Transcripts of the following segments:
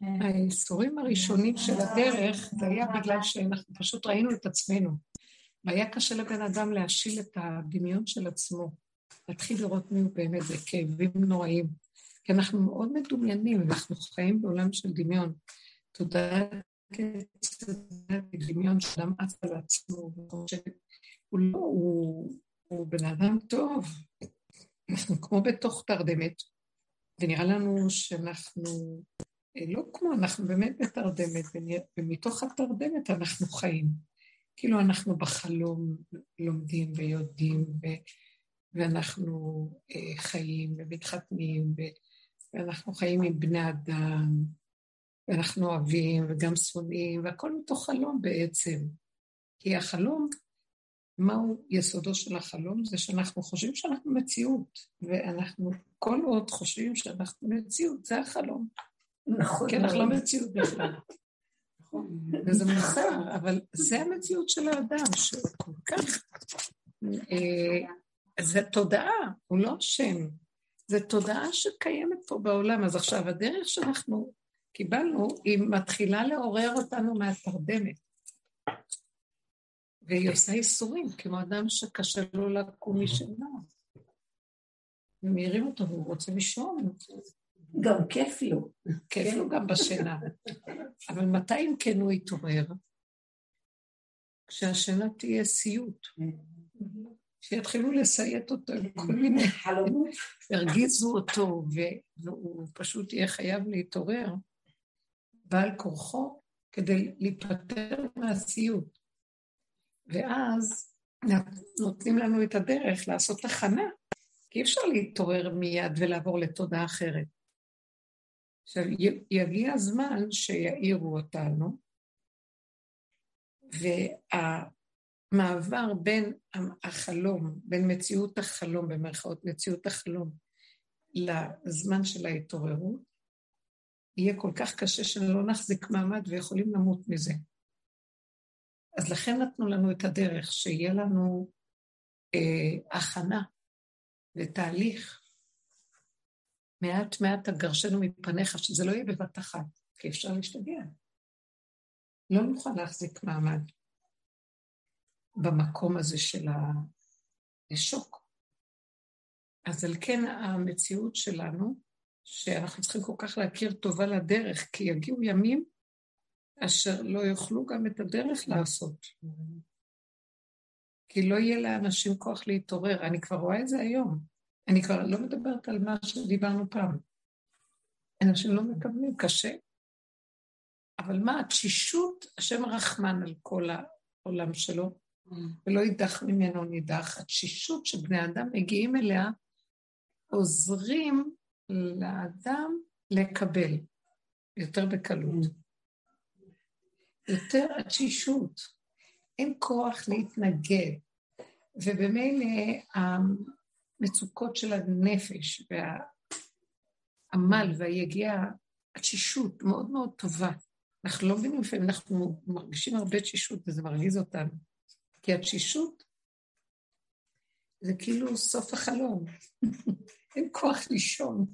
האיסורים הראשונים של הדרך זה היה בגלל שאנחנו פשוט ראינו את עצמנו. והיה קשה לבן אדם להשיל את הדמיון של עצמו, להתחיל לראות מי הוא באמת, זה כאבים נוראים. כי אנחנו מאוד מדומיינים, אנחנו חיים בעולם של דמיון. תודה דמיון שאדם עף על עצמו, הוא לא, הוא, הוא בן אדם טוב. אנחנו כמו בתוך תרדמת, ונראה לנו שאנחנו, אה, לא כמו, אנחנו באמת בתרדמת, ומתוך התרדמת אנחנו חיים. כאילו אנחנו בחלום לומדים ויודעים, ו, ואנחנו אה, חיים ומתחתנים, ו, ואנחנו חיים עם בני אדם, ואנחנו אוהבים וגם שונאים, והכל מתוך חלום בעצם. כי החלום, מהו יסודו של החלום? זה שאנחנו חושבים שאנחנו מציאות, ואנחנו כל עוד חושבים שאנחנו מציאות, זה החלום. נכון. כי אנחנו לא מציאות בכלל. וזה מוסר, אבל זה המציאות של האדם, שהוא כל כך... אה, זה תודעה, הוא לא שם. זה תודעה שקיימת פה בעולם. אז עכשיו, הדרך שאנחנו קיבלנו, היא מתחילה לעורר אותנו מהתרדמת. והיא עושה איסורים, כמו אדם שקשה לו לקום משינה. ומעירים אותו, והוא רוצה לישון. גם כיף לו. כיף לו גם בשינה. אבל מתי אם כן הוא יתעורר? כשהשינה תהיה סיוט. שיתחילו לסיית אותו עם כל מיני חלומות, ירגיזו אותו, והוא פשוט יהיה חייב להתעורר בעל כורחו כדי להיפטר מהסיוט. ואז נותנים לנו את הדרך לעשות הכנה, כי אי אפשר להתעורר מיד ולעבור לתודעה אחרת. עכשיו, יגיע הזמן שיעירו אותנו, והמעבר בין החלום, בין מציאות החלום, במרכאות מציאות החלום, לזמן של ההתעוררות, יהיה כל כך קשה שלא נחזיק מעמד ויכולים למות מזה. אז לכן נתנו לנו את הדרך, שיהיה לנו אה, הכנה ותהליך. מעט מעט תגרשנו מפניך, שזה לא יהיה בבת אחת, כי אפשר להשתגע. לא נוכל להחזיק מעמד במקום הזה של השוק. אז על כן המציאות שלנו, שאנחנו צריכים כל כך להכיר טובה לדרך, כי יגיעו ימים אשר לא יוכלו גם את הדרך לעשות. כי לא יהיה לאנשים כוח להתעורר. אני כבר רואה את זה היום. אני כבר לא מדברת על מה שדיברנו פעם. אנשים לא מקבלים, קשה. אבל מה, התשישות, השם רחמן על כל העולם שלו, ולא יידח ממנו נידח. התשישות שבני אדם מגיעים אליה, עוזרים לאדם לקבל יותר בקלות. יותר התשישות, אין כוח להתנגד, ובמילא המצוקות של הנפש והעמל והיגיעה, התשישות מאוד מאוד טובה. אנחנו לא מבינים לפעמים, אנחנו מרגישים הרבה תשישות וזה מרגיז אותנו. כי התשישות זה כאילו סוף החלום. אין כוח לישון.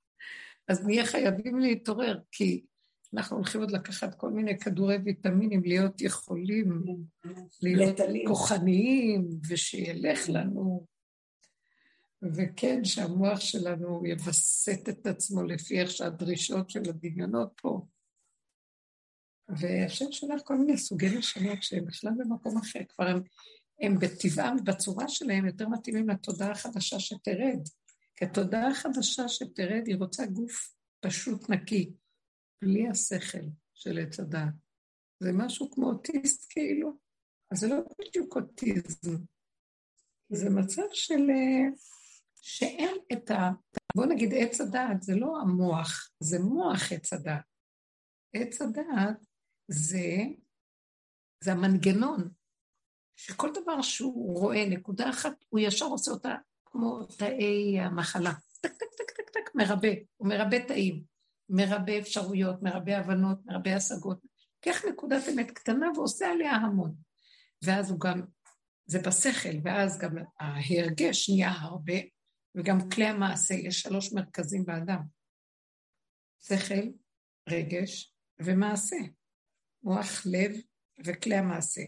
אז נהיה חייבים להתעורר, כי אנחנו הולכים עוד לקחת כל מיני כדורי ויטמינים, להיות יכולים, להיות כוחניים, ושילך לנו. וכן, שהמוח שלנו יווסת את עצמו לפי איך שהדרישות של הדמיונות פה. והשם שולח כל מיני סוגי נשמות שהם בכלל במקום אחר, כבר הם, הם בטבעם, בצורה שלהם, יותר מתאימים לתודעה החדשה שתרד. כי התודעה החדשה שתרד, היא רוצה גוף פשוט נקי, בלי השכל של עץ הדעת. זה משהו כמו אוטיסט כאילו, אז זה לא בדיוק אוטיזם. זה מצב של... אה, שאין את ה... בוא נגיד עץ הדעת זה לא המוח, זה מוח עץ הדעת. עץ הדעת זה, זה המנגנון, שכל דבר שהוא רואה נקודה אחת, הוא ישר עושה אותה כמו תאי המחלה. טק, טק, טק, טק, טק, מרבה, הוא מרבה תאים, מרבה אפשרויות, מרבה הבנות, מרבה השגות. לוקח נקודת אמת קטנה ועושה עליה המון. ואז הוא גם, זה בשכל, ואז גם ההרגש נהיה הרבה, וגם כלי המעשה, יש שלוש מרכזים באדם. שכל, רגש ומעשה. מוח, לב וכלי המעשה.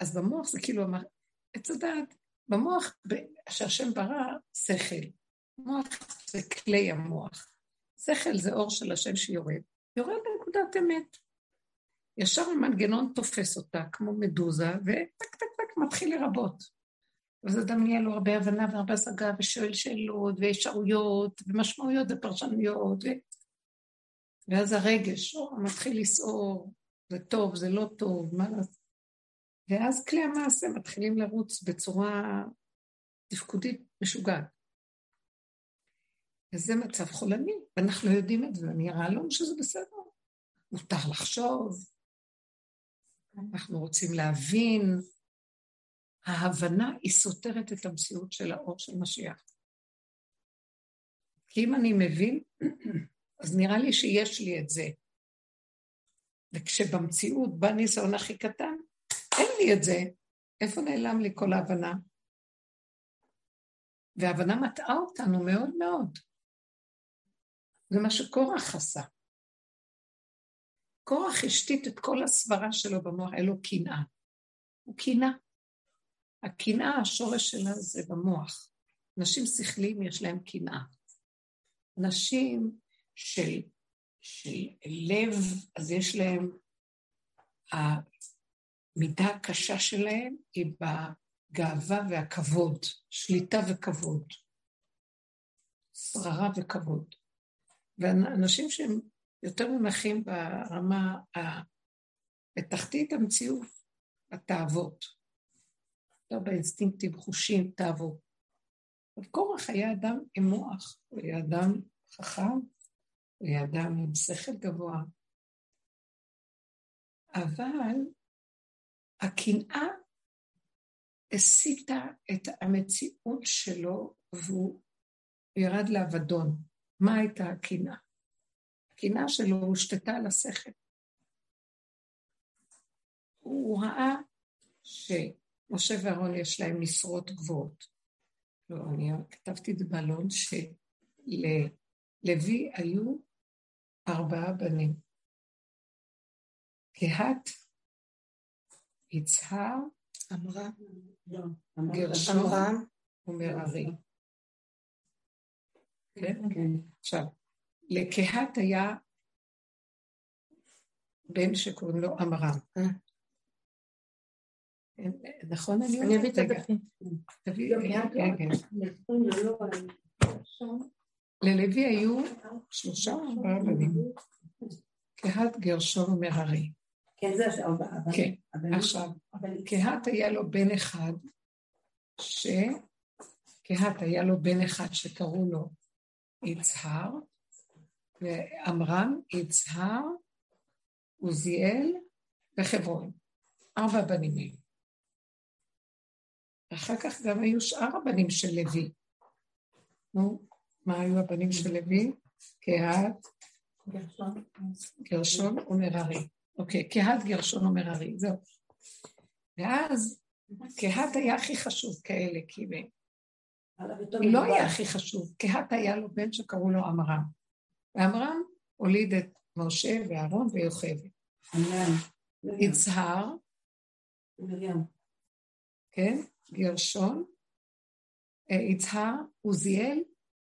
אז במוח זה כאילו אמר, עץ הדעת, במוח שהשם ברא, שכל. מוח זה כלי המוח. שכל זה אור של השם שיורד, יורד בנקודת אמת. ישר המנגנון תופס אותה כמו מדוזה, וטק טק טק מתחיל לרבות. וזה נהיה לו הרבה הבנה והרבה השגה, ושואל שאלות, ואפשרויות, ומשמעויות ופרשנויות, ו... ואז הרגש, או, מתחיל לסעור, זה טוב, זה לא טוב, מה לעשות? ואז כלי המעשה מתחילים לרוץ בצורה תפקודית משוגעת. וזה מצב חולני, ואנחנו יודעים את זה, ונראה לנו שזה בסדר. מותר לחשוב, אנחנו רוצים להבין. ההבנה היא סותרת את המציאות של האור של משיח. כי אם אני מבין, אז נראה לי שיש לי את זה. וכשבמציאות בא ניסיון הכי קטן, אין לי את זה. איפה נעלם לי כל ההבנה? וההבנה מטעה אותנו מאוד מאוד. זה מה שקורח עשה. קורח השתית את כל הסברה שלו במוח, היה לו קנאה. הוא קנאה. הקנאה, השורש שלה זה במוח. נשים שכליים יש להם קנאה. נשים של, של לב, אז יש להם, המידה הקשה שלהם היא בגאווה והכבוד, שליטה וכבוד, שררה וכבוד. ואנשים שהם יותר מונחים ברמה, בתחתית המציאות, התאוות, לא באינסטינקטים, חושים, תאוות. קורח היה אדם עם מוח, הוא היה אדם חכם, הוא היה אדם עם שכל גבוה. אבל הקנאה הסיטה את המציאות שלו והוא ירד לאבדון. מה הייתה הקנאה? הקנאה שלו הושתתה על השכל. הוא ראה שמשה ואהרון יש להם משרות גבוהות. לא, אני כתבתי את זה באלון שללוי היו ארבעה בנים. קהת, יצהר, אמרה, גרשום ומררי. כן? כן. עכשיו, לקהת היה בן שקוראים לו עמרם. אה. נכון אני אומרת? אני אביא את הדפים. תביאי, רגע. ללוי היו שלושה או ארבעה בנים. קהת, גרשון ומררי. כן, זה ארבעה. כן, עכשיו, קהת היה לו בן אחד, ש... קהת היה לו בן אחד שקראו לו יצהר, ועמרם, יצהר, עוזיאל וחברון. ארבע בנים היו. ואחר כך גם היו שאר הבנים של לוי. נו, מה היו הבנים של לוי? קהת, גרשון ומררי. אוקיי, קהת, גרשון ומררי, זהו. ואז קהת היה הכי חשוב כאלה, כי לא היה הכי חשוב, קהת היה לו בן שקראו לו עמרם. ועמרם הוליד את משה ואהרון ויוכבד. יצהר, כן, גרשון, אה, יצהר, עוזיאל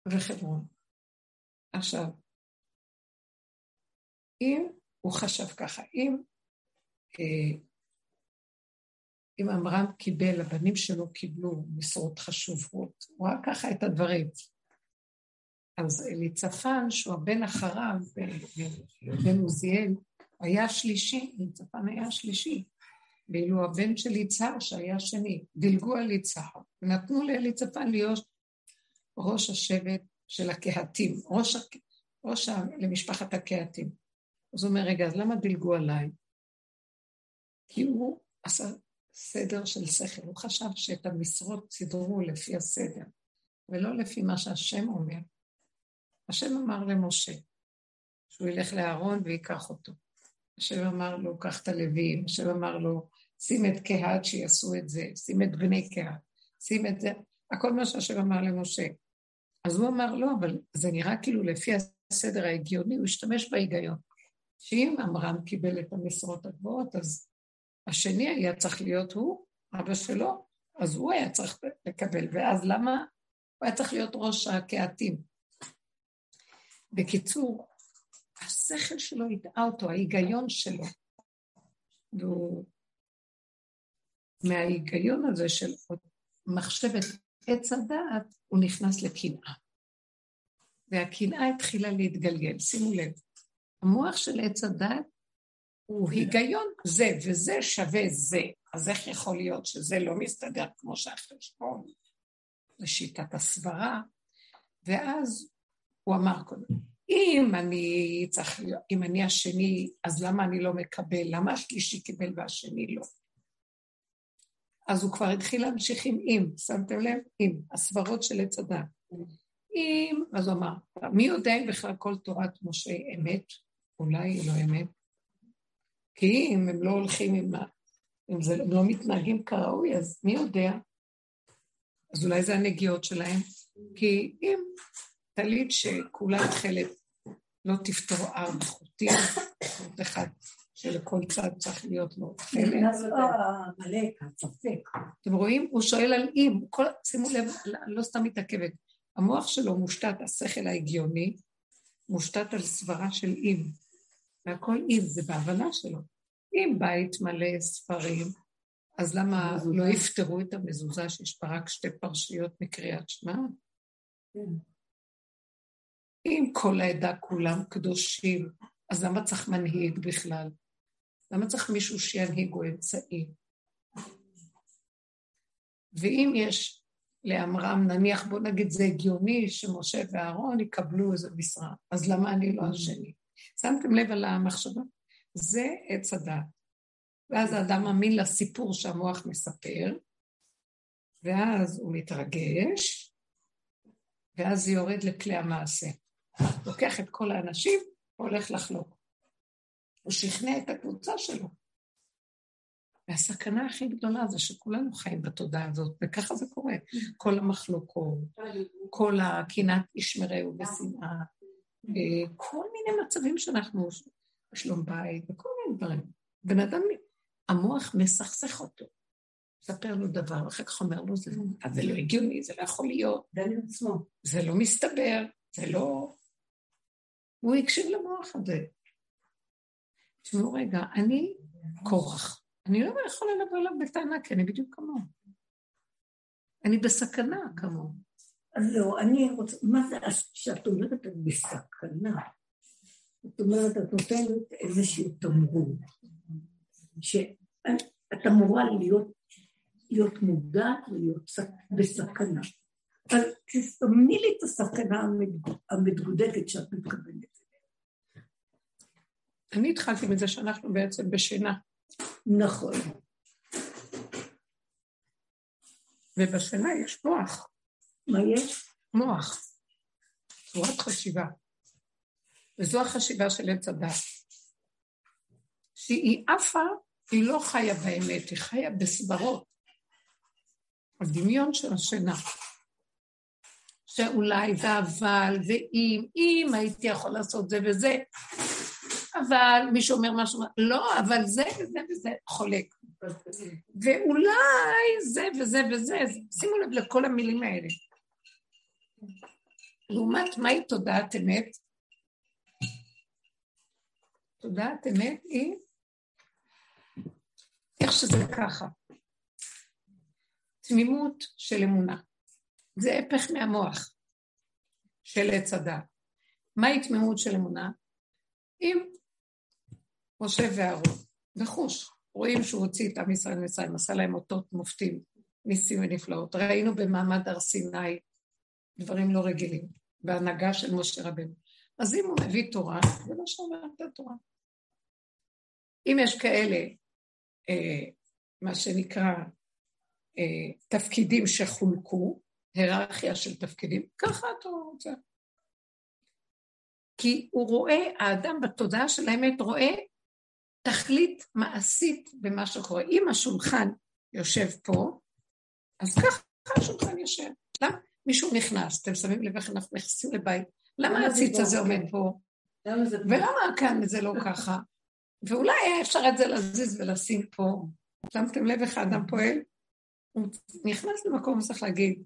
וחברון. עכשיו, אם הוא חשב ככה, אם אה, אם עמרם קיבל, הבנים שלו קיבלו משרות חשובות, הוא ראה ככה את הדברים. אז אליצפן, שהוא הבן אחריו, בן עוזיאל, היה שלישי, אליצפן היה שלישי, ואילו הבן של יצהר שהיה שני, דילגו על יצהר, ונתנו לאליצפן להיות ראש השבט של הקהתים, ראש, ראש למשפחת הקהתים. אז הוא אומר, רגע, אז למה דילגו עליי? כי הוא עשה סדר של שכל. הוא חשב שאת המשרות סידרו לפי הסדר, ולא לפי מה שהשם אומר. השם אמר למשה שהוא ילך לאהרון ויקח אותו. השם אמר לו, קח את הלווים, השם אמר לו, שים את קהת שיעשו את זה, שים את בני קהת, שים את זה, הכל מה שהשם אמר למשה. אז הוא אמר, לא, אבל זה נראה כאילו לפי הסדר ההגיוני, הוא השתמש בהיגיון. שאם עמרם קיבל את המשרות הגבוהות, אז השני היה צריך להיות הוא, אבא שלו, אז הוא היה צריך לקבל, ואז למה? הוא היה צריך להיות ראש הקהתים. בקיצור, השכל שלו ידעה אותו, ההיגיון שלו. והוא, מההיגיון הזה של מחשבת עץ הדעת, הוא נכנס לקנאה. והקנאה התחילה להתגלגל, שימו לב. המוח של עץ הדעת הוא היגיון, זה וזה שווה זה. אז איך יכול להיות שזה לא מסתדר כמו שהחשבון, לשיטת הסברה? ואז הוא אמר קודם, אם אני צריך להיות, אם אני השני, אז למה אני לא מקבל? למה השלישי קיבל והשני לא? אז הוא כבר התחיל להמשיך עם אם, שמתם לב? אם, הסברות של עץ הדת. אם, אז הוא אמר, מי יודע אם בכלל כל תורת משה אמת? אולי היא לא אמת. כי אם הם לא הולכים עם ה... אם זה, הם לא מתנהגים כראוי, אז מי יודע? אז אולי זה הנגיעות שלהם. כי אם טלית שכולה תכלת לא תפתור ארבע חוטים, חוט אחד שלכל צד צריך להיות לו תכלת. אתם רואים? הוא שואל על אם, שימו לב, לא סתם מתעכבת. המוח שלו מושתת, השכל ההגיוני, מושתת על סברה של אם. והכל אם, זה בהבנה שלו. אם בית מלא ספרים, אז למה לא יפתרו את המזוזה שיש בה רק שתי פרשיות מקריאת שמע? כן. אם כל העדה כולם קדושים, אז למה צריך מנהיג בכלל? למה צריך מישהו שינהיג או אמצעי? ואם יש לעמרם, נניח, בוא נגיד זה הגיוני שמשה ואהרון יקבלו איזה משרה, אז למה אני לא השני? שמתם לב על המחשבה? זה עץ הדעת. ואז האדם מאמין לסיפור שהמוח מספר, ואז הוא מתרגש, ואז זה יורד לכלי המעשה. לוקח את כל האנשים והולך לחלוק. הוא שכנע את הקבוצה שלו. והסכנה הכי גדולה זה שכולנו חיים בתודעה הזאת, וככה זה קורה. כל המחלוקות, כל הקנאת ישמרהו ושנאה, אה, כל מיני מצבים שאנחנו, שלום בית, וכל מיני דברים. בן אדם, המוח מסכסך אותו. מספר לו דבר, אחר כך אומר לו, זה לא הגיוני, זה לא יכול להיות. זה לא מסתבר, זה לא... הוא הקשיב למוח הזה. תשמעו רגע, אני כורח. אני לא יכולה לבוא אליו בטענה, כי אני בדיוק כמוהו. אני בסכנה כמוהו. אז לא, אני רוצה, מה זה, כשאת אומרת את בסכנה, זאת אומרת, את נותנת איזשהו תמרור, שאת אמורה להיות, להיות מודעת ולהיות בסכנה. אז תסמני לי את הסכנה המתגודדת שאת מתכוונת. אני התחלתי מזה שאנחנו בעצם בשינה. נכון. ובשינה יש מוח. מה יש? מוח. צורת חשיבה. וזו החשיבה של עץ הדת. שהיא עפה, היא לא חיה באמת, היא חיה בסברות. הדמיון של השינה. שאולי ואבל ואם, אם הייתי יכול לעשות זה וזה, אבל מישהו אומר משהו, לא, אבל זה וזה וזה, חולק. ואולי זה וזה וזה, שימו לב לכל המילים האלה. לעומת מהי תודעת אמת? תודעת אמת היא איך שזה ככה. תמימות של אמונה. זה הפך מהמוח של עץ הדת. מהי תמימות של אמונה? אם משה ואהרון, וחוש, רואים שהוא הוציא את עם ישראל ממצרים, עשה להם אותות מופתים, ניסים ונפלאות. ראינו במעמד הר סיני דברים לא רגילים, בהנהגה של משה רבנו. אז אם הוא מביא תורה, זה לא שאומר את התורה. אם יש כאלה, אה, מה שנקרא, אה, תפקידים שחולקו, היררכיה של תפקידים, ככה אתה רוצה. כי הוא רואה, האדם בתודעה של האמת רואה תכלית מעשית במה שקורה. אם השולחן יושב פה, אז ככה השולחן יושב. למה? מישהו נכנס, אתם שמים לב איך אנחנו נכנסים לבית, למה הציץ הזה עומד פה? ולמה כאן זה לא ככה? ואולי היה אפשר את זה להזיז ולשים פה. שמתם לב איך האדם פועל? הוא נכנס למקום, צריך להגיד,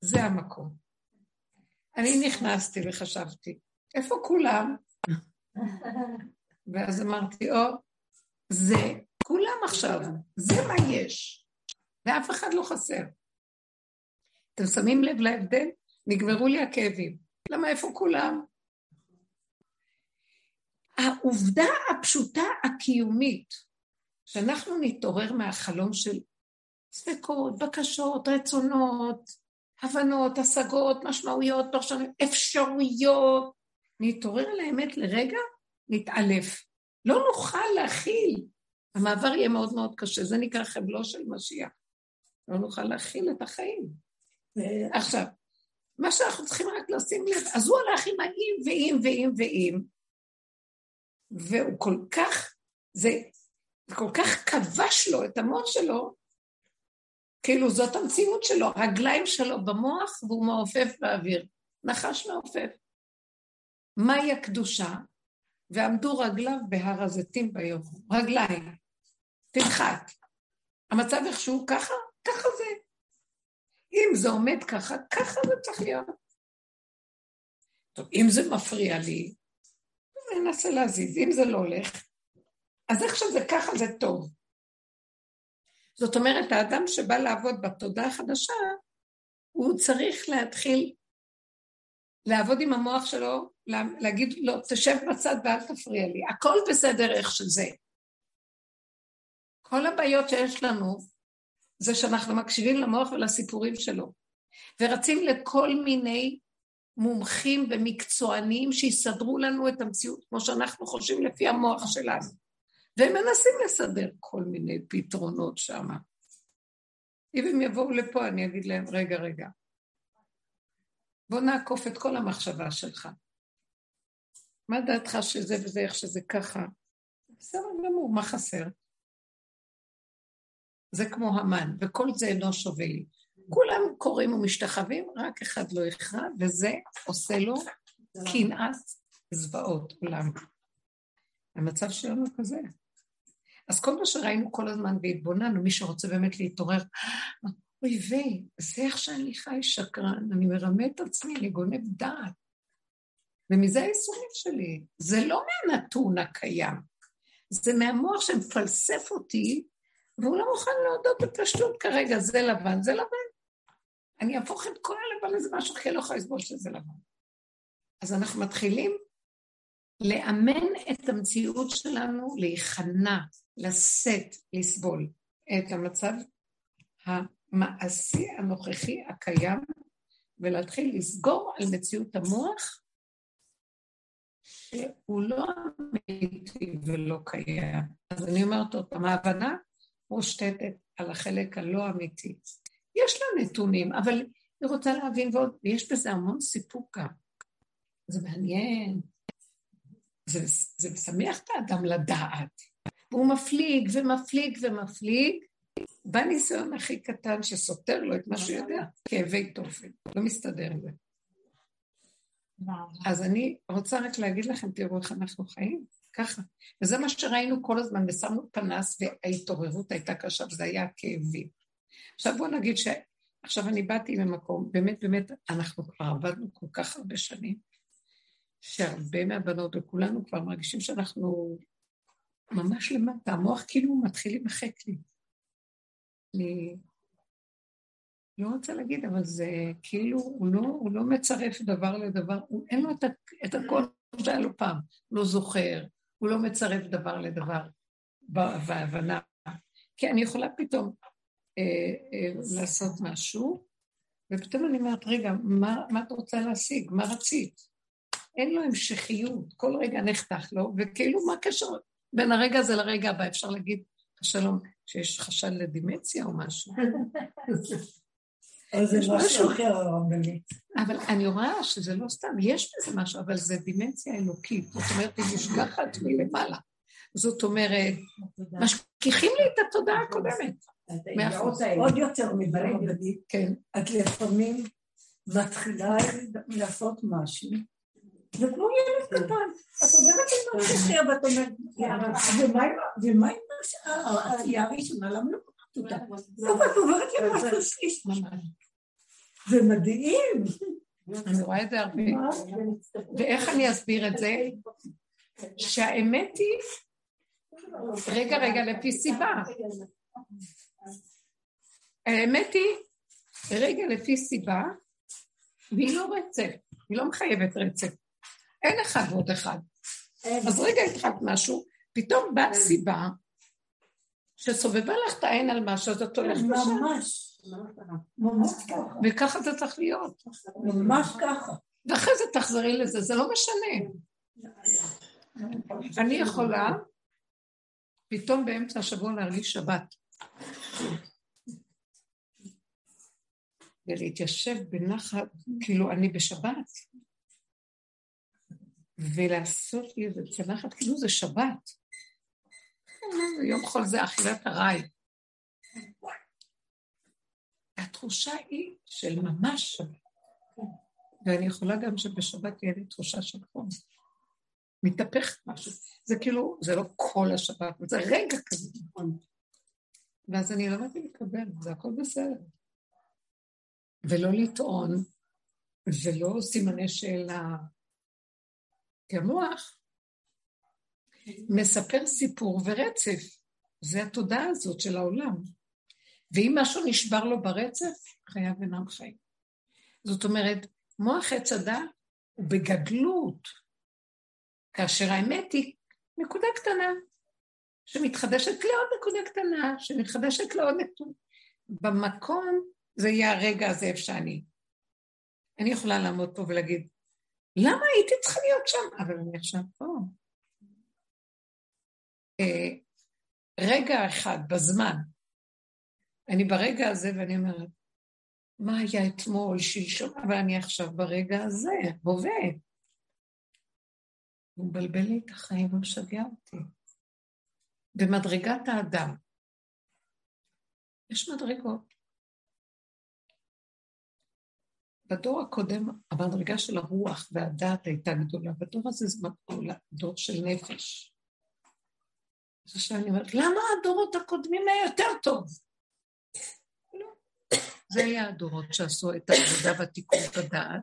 זה המקום. אני נכנסתי וחשבתי, איפה כולם? ואז אמרתי, או, זה כולם עכשיו, זה מה יש, ואף אחד לא חסר. אתם שמים לב להבדל? נגמרו לי הכאבים. למה איפה כולם? העובדה הפשוטה הקיומית, שאנחנו נתעורר מהחלום של ספקות, בקשות, רצונות, הבנות, השגות, משמעויות, פרשנות, אפשרויות, נתעורר על האמת לרגע, נתעלף. לא נוכל להכיל. המעבר יהיה מאוד מאוד קשה, זה נקרא חבלו של משיח. לא נוכל להכיל את החיים. עכשיו, מה שאנחנו צריכים רק לשים לב, אז הוא הלך עם האם ואם ואם ואם, והוא כל כך, זה כל כך כבש לו את המוח שלו, כאילו זאת המציאות שלו, הרגליים שלו במוח והוא מעופף באוויר. נחש מעופף. מהי הקדושה? ועמדו רגליו בהר הזיתים ביום. רגליים. תנחת. המצב איכשהו ככה, ככה זה. אם זה עומד ככה, ככה זה צריך להיות. טוב, אם זה מפריע לי, אני אנסה להזיז. אם זה לא הולך, אז איך שזה ככה זה טוב. זאת אומרת, האדם שבא לעבוד בתודעה החדשה, הוא צריך להתחיל לעבוד עם המוח שלו, להגיד לו, לא, תשב בצד ואל תפריע לי, הכל בסדר איך שזה. כל הבעיות שיש לנו זה שאנחנו מקשיבים למוח ולסיפורים שלו, ורצים לכל מיני מומחים ומקצוענים שיסדרו לנו את המציאות כמו שאנחנו חושבים לפי המוח שלנו. והם מנסים לסדר כל מיני פתרונות שם. אם הם יבואו לפה, אני אגיד להם, רגע, רגע, בוא נעקוף את כל המחשבה שלך. מה דעתך שזה וזה, איך שזה ככה? בסדר גמור, מה חסר? זה כמו המן, וכל זה אינו שווה לי. כולם קוראים ומשתחווים, רק אחד לא יכרע, וזה עושה לו קנאת זוועות עולם. המצב שלנו כזה. אז כל מה שראינו כל הזמן והתבוננו, מי שרוצה באמת להתעורר, אוי ויי, זה איך שאני חי שקרן, אני מרמה את עצמי, אני גונב דעת. ומזה הייסורים שלי. זה לא מהנתון הקיים, זה מהמוח שמפלסף אותי, והוא לא מוכן להודות בפשטות כרגע, זה לבן, זה לבן. אני אהפוך את כל הלבן לזה משהו, אני לא יכולה לסבול שזה לבן. אז אנחנו מתחילים לאמן את המציאות שלנו להיכנע, לשאת, לסבול את המצב המעשי הנוכחי הקיים, ולהתחיל לסגור על מציאות המוח שהוא לא אמיתי ולא קיים. אז אני אומרת עוד פעם, ההבנה מושתתת על החלק הלא אמיתי. יש לה נתונים, אבל היא רוצה להבין ועוד, ויש בזה המון סיפוק גם. זה מעניין, זה, זה משמח את האדם לדעת. והוא מפליג ומפליג ומפליג, בניסיון הכי קטן שסותר לו את מה שהוא יודע, כאבי תופן, לא מסתדר עם זה. אז אני רוצה רק להגיד לכם, תראו איך אנחנו חיים, ככה. וזה מה שראינו כל הזמן, ושמנו פנס, וההתעוררות הייתה קשה, וזה היה כאבים. עכשיו בואו נגיד ש... עכשיו אני באתי ממקום, באמת באמת, אנחנו כבר עבדנו כל כך הרבה שנים, שהרבה מהבנות וכולנו כבר מרגישים שאנחנו ממש למטה, המוח כאילו מתחיל להימחק לי. אני לא רוצה להגיד, אבל זה כאילו, הוא לא, הוא לא מצרף דבר לדבר, הוא, אין לו את, את הכל שהיה לו פעם, לא זוכר, הוא לא מצרף דבר לדבר בהבנה. כי אני יכולה פתאום אה, אה, לעשות משהו, ופתאום אני אומרת, רגע, מה, מה את רוצה להשיג? מה רצית? אין לו המשכיות, כל רגע נחתך לו, וכאילו מה הקשר בין הרגע הזה לרגע הבא? אפשר להגיד, שלום, שיש חשד לדימנציה או משהו. או זה משהו אחר, הרבנית. אבל אני רואה שזה לא סתם, יש בזה משהו, אבל זה דימנציה אלוקית. זאת אומרת, היא נשגחת מלמעלה. זאת אומרת, משכיחים לי את התודעה הקודמת. עוד יותר מבלבלית. כן. את לפעמים מתחילה לעשות משהו, זה כמו ילד קטן. את אומרת את ממשיכיה ואת אומרת, ומה עם העשייה הראשונה? למה לא אותה? טוב, את אומרת לי משהו שליש. זה מדהים. אני רואה את זה הרבה. ואיך אני אסביר את זה? שהאמת היא, רגע, רגע, לפי סיבה. האמת היא, רגע לפי סיבה, והיא לא רצף, היא לא מחייבת רצף. אין אחד ועוד אחד. אז רגע התחלת משהו, פתאום באת סיבה שסובבה לך את העין על משהו, אז את הולכת ממש. ממש ככה. וככה זה צריך להיות. ממש ככה. ואחרי זה תחזרי לזה, זה לא משנה. אני יכולה פתאום באמצע השבוע להרגיש שבת. ולהתיישב בנחת, כאילו אני בשבת, ולעשות לי איזה צנחת, כאילו זה שבת. יום חול זה אכילת ארעי. התחושה היא של ממש. ואני יכולה גם שבשבת תהיה לי תחושה של חום. מתהפך משהו. זה כאילו, זה לא כל השבת, זה רגע כזה, נכון. ואז אני למדתי לקבל, זה הכל בסדר. ולא לטעון, ולא סימני שאלה. כי המוח מספר סיפור ורצף. זה התודעה הזאת של העולם. ואם משהו נשבר לו ברצף, חייו אינם חיים. זאת אומרת, מוח עץ הדת הוא בגדלות, כאשר האמת היא נקודה קטנה, שמתחדשת לעוד נקודה קטנה, שמתחדשת לעוד נקודה. במקום זה יהיה הרגע הזה איפה שאני. אני יכולה לעמוד פה ולהגיד, למה הייתי צריכה להיות שם? אבל אני עכשיו פה. אה, רגע אחד, בזמן, אני ברגע הזה ואני אומרת, מה היה אתמול, שלשום, אבל אני עכשיו ברגע הזה, הווה. הוא מבלבל לי את החיים ומשגע אותי. במדרגת האדם. יש מדרגות. בדור הקודם המדרגה של הרוח והדעת הייתה גדולה, בדור הזה זה דור של נפש. אז עכשיו אני אומרת, למה הדורות הקודמים היה יותר טוב? לא. זה היה הדורות שעשו את העבודה והתיקון בדעת,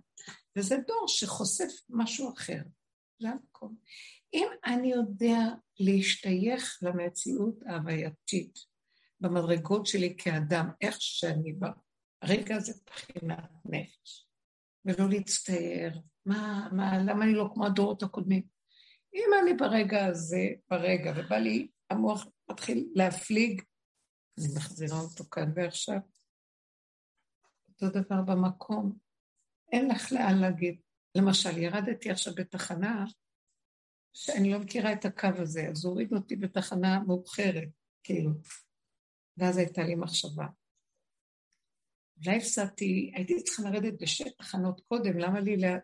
וזה דור שחושף משהו אחר. זה המקום. אם אני יודע להשתייך למציאות ההווייתית במדרגות שלי כאדם, איך שאני ברגע הזה מבחינת נפש, ולא להצטער, מה, מה, למה אני לא כמו הדורות הקודמים? אם אני ברגע הזה, ברגע, ובא לי, המוח מתחיל להפליג, אני מחזירה אותו כאן ועכשיו. אותו דבר במקום, אין לך לאן להגיד. למשל, ירדתי עכשיו בתחנה שאני לא מכירה את הקו הזה, אז הוריד אותי בתחנה מאוחרת, כאילו. ואז הייתה לי מחשבה. אולי הפסדתי, הייתי צריכה לרדת בשש תחנות קודם, למה לי לה...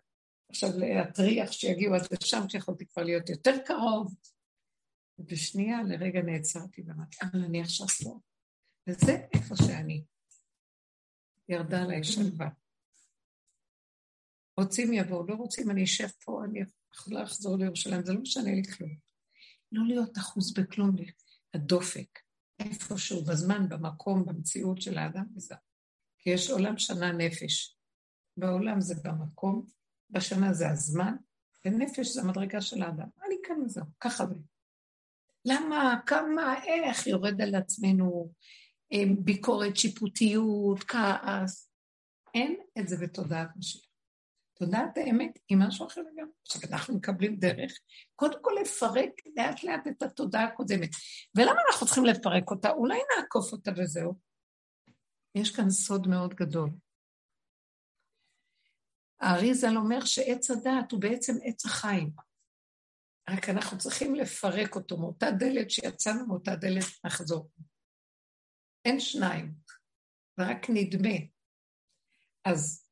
עכשיו להטריח שיגיעו עד לשם, כשיכולתי כבר להיות יותר קרוב? ובשנייה לרגע נעצרתי ואמרתי, אבל אני עכשיו פה. וזה איפה שאני. ירדה עליי שלווה. רוצים יבואו, לא רוצים, אני אשב פה, אני יכולה לחזור לירושלים, זה לא משנה לי כלום. לא להיות אחוז בכלום, הדופק, איפשהו, בזמן, במקום, במציאות של האדם וזהו. כי יש עולם שנה נפש. בעולם זה במקום, בשנה זה הזמן, ונפש זה המדרגה של האדם. אני כאן וזהו, ככה זה. למה, כמה, איך יורד על עצמנו אה, ביקורת, שיפוטיות, כעס? אין את זה בתודעת משיח. תודעת האמת היא משהו אחר לגמרי. עכשיו, אנחנו מקבלים דרך, קודם כל לפרק לאט לאט את התודעה הקודמת. ולמה אנחנו צריכים לפרק אותה? אולי נעקוף אותה וזהו. יש כאן סוד מאוד גדול. האריזל אומר שעץ הדעת הוא בעצם עץ החיים. רק אנחנו צריכים לפרק אותו מאותה דלת שיצאנו, מאותה דלת נחזור. אין שניים, זה רק נדמה. אז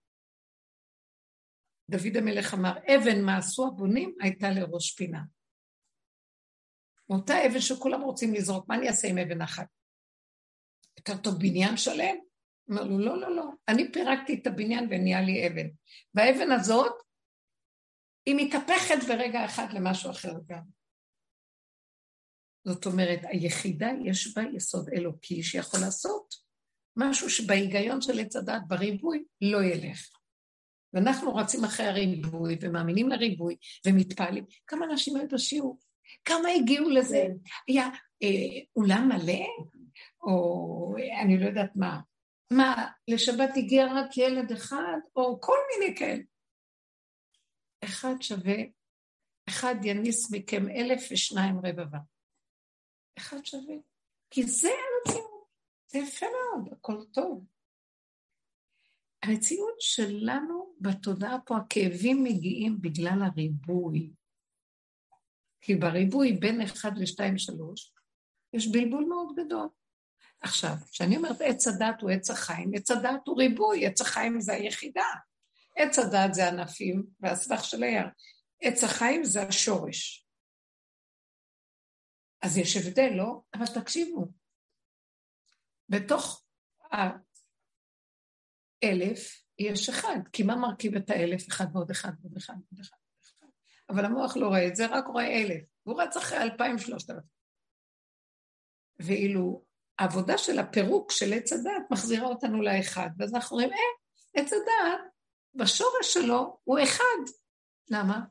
דוד המלך אמר, אבן מה עשו הבונים הייתה לראש פינה. מאותה אבן שכולם רוצים לזרוק, מה אני אעשה עם אבן אחת? יותר טוב בניין שלם? אמר לו, לא, לא, לא, אני פירקתי את הבניין ונהיה לי אבן. והאבן הזאת, היא מתהפכת ברגע אחד למשהו אחר גם. זאת אומרת, היחידה יש בה יסוד אלוקי שיכול לעשות משהו שבהיגיון של עץ הדת, בריבוי, לא ילך. ואנחנו רצים אחרי הריבוי ומאמינים לריבוי ומתפעלים. כמה אנשים היו בשיעור? כמה הגיעו לזה? היה אה, אולם מלא? או אני לא יודעת מה. מה, לשבת הגיע רק ילד אחד, או כל מיני כאלה. אחד שווה, אחד יניס מכם אלף ושניים רבבה. אחד שווה. כי זה המציאות, זה יפה מאוד, הכל טוב. המציאות שלנו בתודעה פה, הכאבים מגיעים בגלל הריבוי. כי בריבוי בין אחד לשתיים שלוש, יש בלבול מאוד גדול. עכשיו, כשאני אומרת עץ הדת הוא עץ החיים, עץ הדת הוא ריבוי, עץ החיים זה היחידה. עץ הדת זה ענפים והסבך של היער. עץ החיים זה השורש. אז יש הבדל, לא? אבל תקשיבו, בתוך האלף יש אחד, כי מה מרכיב את האלף? אחד ועוד אחד ועוד אחד ועוד אחד. אבל המוח לא רואה את זה, רק רואה אלף. והוא רץ אחרי אלפיים שלושת אלפים. ואילו העבודה של הפירוק של עץ הדת מחזירה אותנו לאחד, ואז אנחנו אומרים, אה, עץ הדת, בשורש שלו הוא אחד. למה?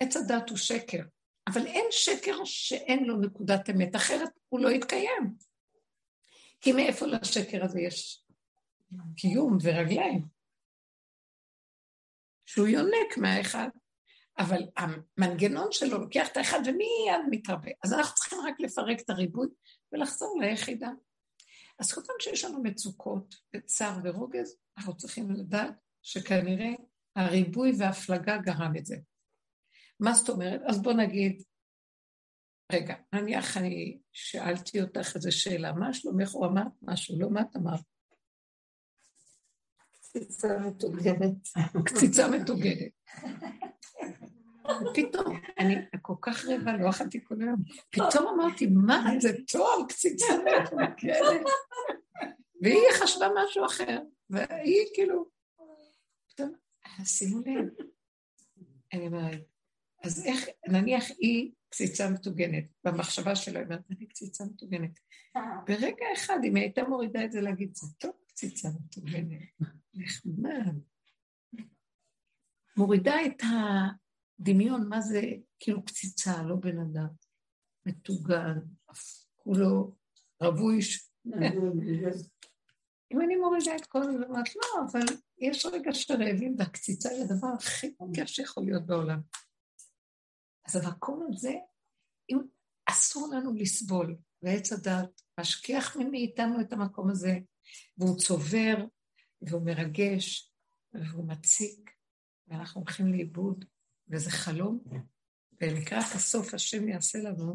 עץ הדת הוא שקר, אבל אין שקר שאין לו נקודת אמת, אחרת הוא לא יתקיים. כי מאיפה לשקר הזה יש קיום ורגליים? שהוא יונק מהאחד. אבל המנגנון שלו לוקח את האחד ומיד מתרבה. אז אנחנו צריכים רק לפרק את הריבוי ולחזור ליחידה. אז כל פעם שיש לנו מצוקות וצער ורוגז, אנחנו צריכים לדעת שכנראה הריבוי וההפלגה גרם את זה. מה זאת אומרת? אז בוא נגיד, רגע, נניח אני שאלתי אותך איזו שאלה, מה שלומך? הוא אמר משהו, לא מה את אמרת? קציצה מטוגנת. קציצה מטוגנת. ופתאום, אני כל כך רעבה, לא אכלתי כל היום. פתאום אמרתי, מה, זה טוב, קציצה מטוגנת. והיא חשבה משהו אחר, והיא כאילו, פתאום, שימו לב, אני אומרת, אז איך, נניח היא קציצה מטוגנת, במחשבה שלה, היא אומרת, אני קציצה מטוגנת. ברגע אחד, אם היא הייתה מורידה את זה להגיד, זה טוב, קציצה מטוגנת, נחמד. מורידה את הדמיון, מה זה כאילו קציצה, לא בן אדם. מטוגן, כולו רווי. אם אני מורידה את כל זה, אומרת, לא, אבל יש רגע של רעבים, והקציצה היא הדבר הכי כיף שיכול להיות בעולם. אז המקום הזה, אם אסור לנו לסבול, ועץ הדת משכיח מאיתנו את המקום הזה, והוא צובר, והוא מרגש, והוא מציק, ואנחנו הולכים לאיבוד, וזה חלום, ולקראת הסוף השם יעשה לנו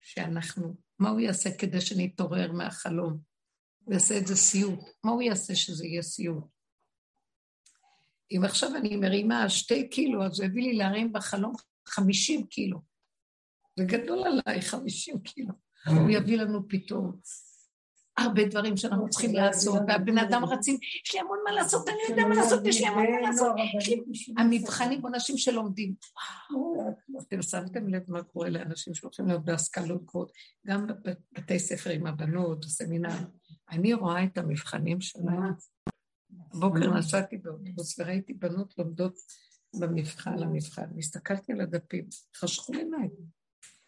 שאנחנו, מה הוא יעשה כדי שנתעורר מהחלום? הוא יעשה את זה סיוט. מה הוא יעשה שזה יהיה סיוט? אם עכשיו אני מרימה שתי קילו, אז הוא הביא לי להרים בחלום חמישים קילו. זה גדול עליי, חמישים קילו. הוא יביא לנו פתאום הרבה דברים שאנחנו צריכים לעשות, והבן אדם רצים, יש לי המון מה לעשות, אני יודע מה לעשות, יש לי המון מה לעשות. המבחנים אנשים שלומדים. אתם שמתם לב מה קורה לאנשים שהולכים להיות בהשכלות גבוהות, גם בבתי ספר עם הבנות, בסמינר. אני רואה את המבחנים שלהם. בבוקר נסעתי באוטובוס וראיתי בנות לומדות במבחן, למבחן, והסתכלתי על הדפים, חשכו עיניי.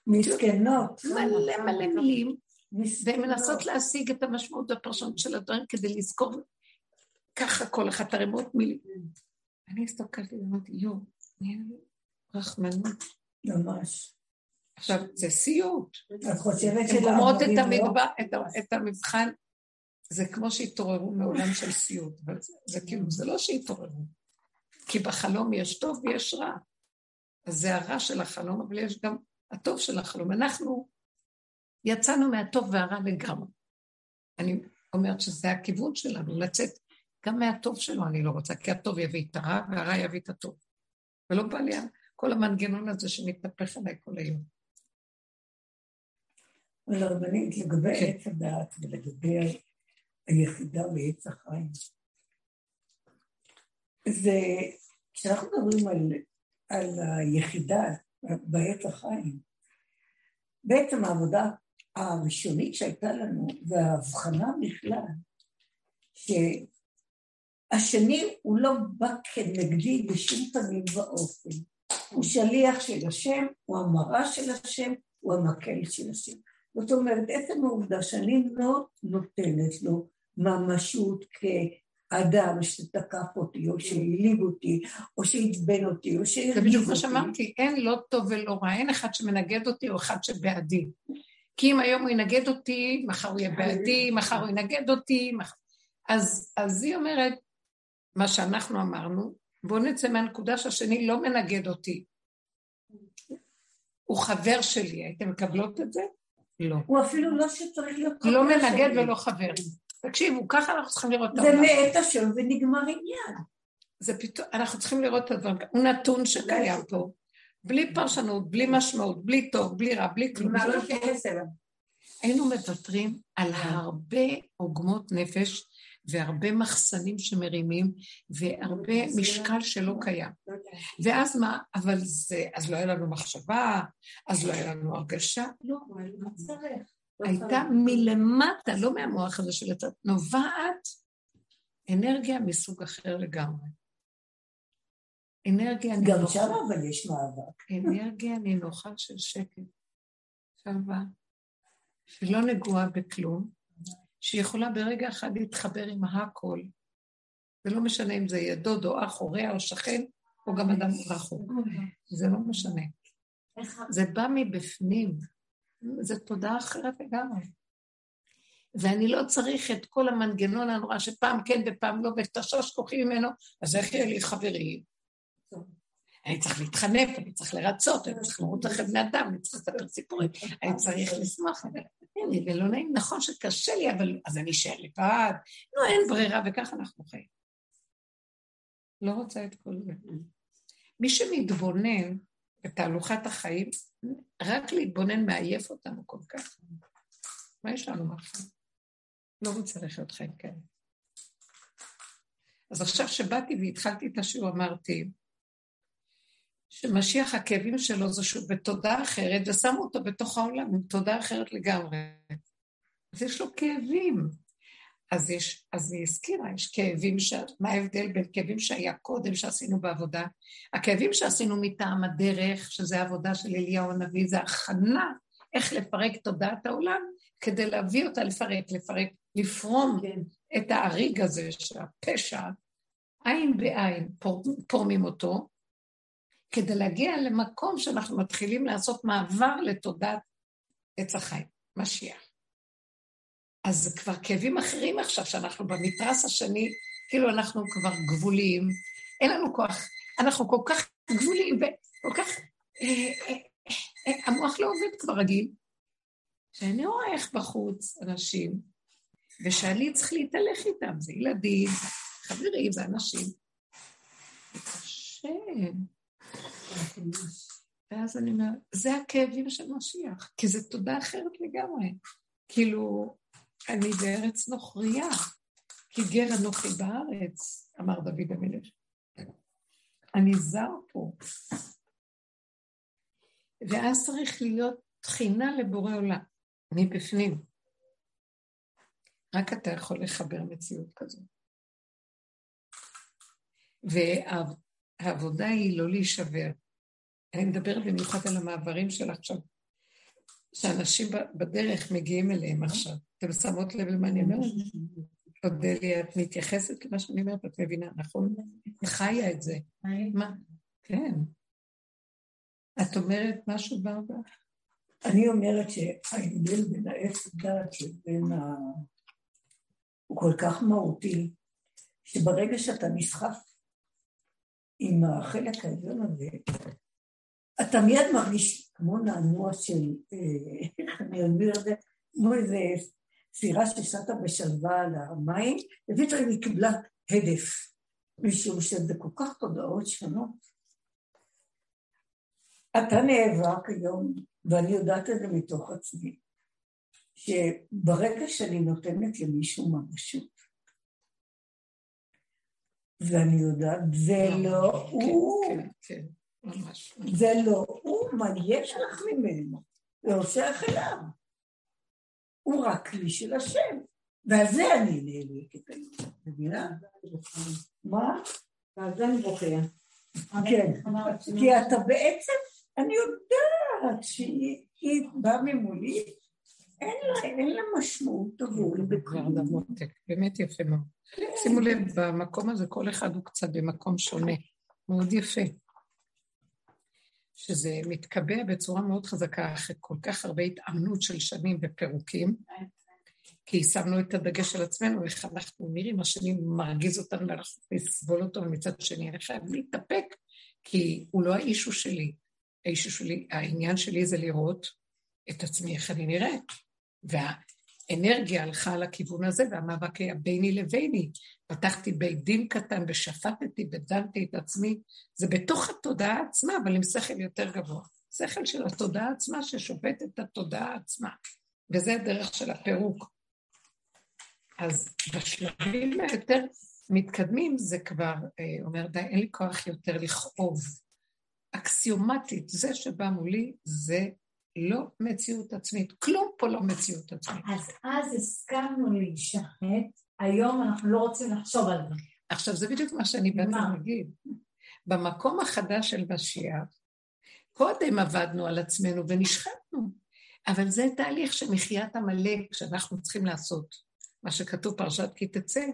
מסכנות. מלא מלא מילים, והן מנסות להשיג את המשמעות והפרשנות של הדברים כדי לזכור ככה כל אחת ערימות מילים. אני הסתכלתי ואמרתי, יואו, רחמנות. ממש. עכשיו, זה סיוט. את חושבת הן גומרות את המבחן, זה כמו שהתעוררו מעולם של סיוט, אבל זה כאילו, זה לא שהתעוררו. כי בחלום יש טוב ויש רע. אז זה הרע של החלום, אבל יש גם הטוב של החלום. אנחנו יצאנו מהטוב והרע לגמרי. אני אומרת שזה הכיוון שלנו, לצאת גם מהטוב שלו אני לא רוצה, כי הטוב יביא את הרע והרע יביא את הטוב. ולא בא לי כל המנגנון הזה שמתהפך עליי כל היום. לרבנית, לגבי כן. עץ הדעת ולגבי היחידה בעץ החיים. זה, כשאנחנו מדברים על, על היחידה בעץ החיים, בעצם העבודה הראשונית שהייתה לנו, וההבחנה בכלל, שהשני הוא לא בא כנגדי בשום פנים ואופן. הוא שליח של השם, הוא המראה של השם, הוא המקל של השם. זאת אומרת, עצם העובדה שאני לא נותנת לו ממשות כאדם שתקף אותי, או שהעליב אותי, או שעצבן אותי, או שהרגיז אותי. זה בדיוק מה שאמרתי, אין לא טוב ולא רע, אין אחד שמנגד אותי או אחד שבעדי. כי אם היום הוא ינגד אותי, מחר הוא יהיה בעדי, מחר הוא ינגד אותי, מח... אז, אז היא אומרת, מה שאנחנו אמרנו, בואו נצא מהנקודה שהשני לא מנגד אותי. הוא חבר שלי, הייתם מקבלות את זה? לא. הוא אפילו לא שצריך להיות חבר לא שלי. לא מנגד ולא חבר. תקשיבו, ככה אנחנו צריכים לראות את העולם. זה מאת השם ונגמר עניין. זה פתאום, אנחנו צריכים לראות את הדברים, הוא נתון שקיים פה, בלי פרשנות, בלי משמעות, בלי טוב, בלי רע, בלי כלום. היינו מוותרים על הרבה עוגמות נפש והרבה מחסנים שמרימים, והרבה משקל שלא קיים. ואז מה? אבל זה, אז לא היה לנו מחשבה, אז לא היה לנו הרגשה. לא, לא צריך. הייתה מלמטה, לא מהמוח הזה של הצד, נובעת אנרגיה מסוג אחר לגמרי. אנרגיה נינוחה. גם שם אבל יש מאבק. אנרגיה נינוחה של שקט, שלווה, שלא נגועה בכלום, שיכולה ברגע אחד להתחבר עם הכל. זה לא משנה אם זה יהיה דוד או אח או רע או שכן, או גם אדם רחוק. זה לא משנה. זה בא מבפנים. זו תודעה אחרת לגמרי. ואני לא צריך את כל המנגנון הנורא שפעם כן ופעם לא, ותשש כוחי ממנו, אז איך יהיה לי חברים? אני צריך להתחנף, אני צריך לרצות, אני צריך לראות לכם בני אדם, אני צריך לספר סיפורים, אני צריך לשמוח. אין לי, ולא נעים, נכון שקשה לי, אבל אז אני אשאר לבד, לא, אין ברירה, וככה אנחנו חיים. לא רוצה את כל זה. מי שמתבונן בתהלוכת החיים, רק להתבונן מעייף אותנו כל כך. מה יש לנו מחר? לא רוצה לחיות חיים כאלה. אז עכשיו שבאתי והתחלתי את השיעור, אמרתי, שמשיח הכאבים שלו זה שהוא בתודעה אחרת, ושמו אותו בתוך העולם עם תודעה אחרת לגמרי. אז יש לו כאבים. אז, יש, אז היא הזכירה, יש כאבים, ש... מה ההבדל בין כאבים שהיה קודם שעשינו בעבודה? הכאבים שעשינו מטעם הדרך, שזה העבודה של אליהו הנביא, זה הכנה איך לפרק תודעת העולם, כדי להביא אותה לפרק, לפרק, לפרום כן. את האריג הזה של הפשע, עין בעין פור, פורמים אותו, כדי להגיע למקום שאנחנו מתחילים לעשות מעבר לתודעת עץ החיים, משיח. אז זה כבר כאבים אחרים עכשיו, שאנחנו במתרס השני, כאילו אנחנו כבר גבוליים, אין לנו כוח, אנחנו כל כך גבוליים וכל כך... אה, אה, אה, המוח לא עובד כבר רגיל. שאני רואה איך בחוץ אנשים, ושאני צריך להתהלך איתם, זה ילדים, חברים, זה אנשים. קשה. ואז אני אומרת, זה הכאבים של משיח, כי זו תודה אחרת לגמרי. כאילו, אני בארץ נוכריה, כי גר אנוכי בארץ, אמר דוד המלך. אני זר פה. ואז צריך להיות תחינה לבורא עולם, מבפנים. רק אתה יכול לחבר מציאות כזו. והעבודה היא לא להישבר. אני מדברת במיוחד על המעברים של עכשיו, שאנשים בדרך מגיעים אליהם עכשיו. אתם שמות לב למה אני אומרת? אודליה, את מתייחסת למה שאני אומרת, את מבינה, נכון? חיה את זה. מה? כן. את אומרת משהו ברבה? אני אומרת שההבדל בין העץ הדת לבין ה... הוא כל כך מהותי, שברגע שאתה נסחף עם החלק העליון הזה, אתה מיד מרגיש כמו נענוע של, אה, איך אני אסביר את זה, כמו איזה סירה ששטה בשלווה על המים, ופתאום היא קיבלה הדף, משום שזה כל כך תודעות שונות. אתה נאבק היום, ואני יודעת את זה מתוך עצמי, שברגע שאני נותנת למישהו ממשות, ואני יודעת, זה לא, לא כן, הוא, כן, כן, ממש. זה לא הוא, מה יש לך ממנו? זה עושה אליו. הוא רק כלי של השם, ועל זה אני נאבקת היום, מבינה? מה? ועל זה אני בוחר. כן, כי אתה בעצם, אני יודעת שהיא באה ממולי, אין לה משמעות עבור בכלום. באמת יפה מאוד. שימו לב, במקום הזה כל אחד הוא קצת במקום שונה, מאוד יפה. שזה מתקבע בצורה מאוד חזקה אחרי כל כך הרבה התאמנות של שנים ופירוקים, כי שמנו את הדגש על עצמנו, איך אנחנו נראים, השני מרגיז אותנו ואנחנו נסבול אותו, ומצד שני אני חייב להתאפק, כי הוא לא האישו שלי. האישו שלי, העניין שלי זה לראות את עצמי, איך אני נראית. והאנרגיה הלכה לכיוון הזה, והמאבק היה ביני לביני. פתחתי בית דין קטן ושפטתי ודנתי את עצמי. זה בתוך התודעה עצמה, אבל עם שכל יותר גבוה. שכל של התודעה עצמה ששופט את התודעה עצמה. וזה הדרך של הפירוק. אז בשלבים היותר מתקדמים זה כבר אה, אומר, די, אין לי כוח יותר לכאוב. אקסיומטית, זה שבא מולי זה לא מציאות עצמית. כלום פה לא מציאות עצמית. אז אז הסכמנו להישחט, היום אנחנו לא רוצים לחשוב על זה. עכשיו, זה בדיוק מה שאני בעצם אגיד. במקום החדש של משיח, קודם עבדנו על עצמנו ונשחטנו, אבל זה תהליך של מחיית עמלק שאנחנו צריכים לעשות. מה שכתוב פרשת כי תצא,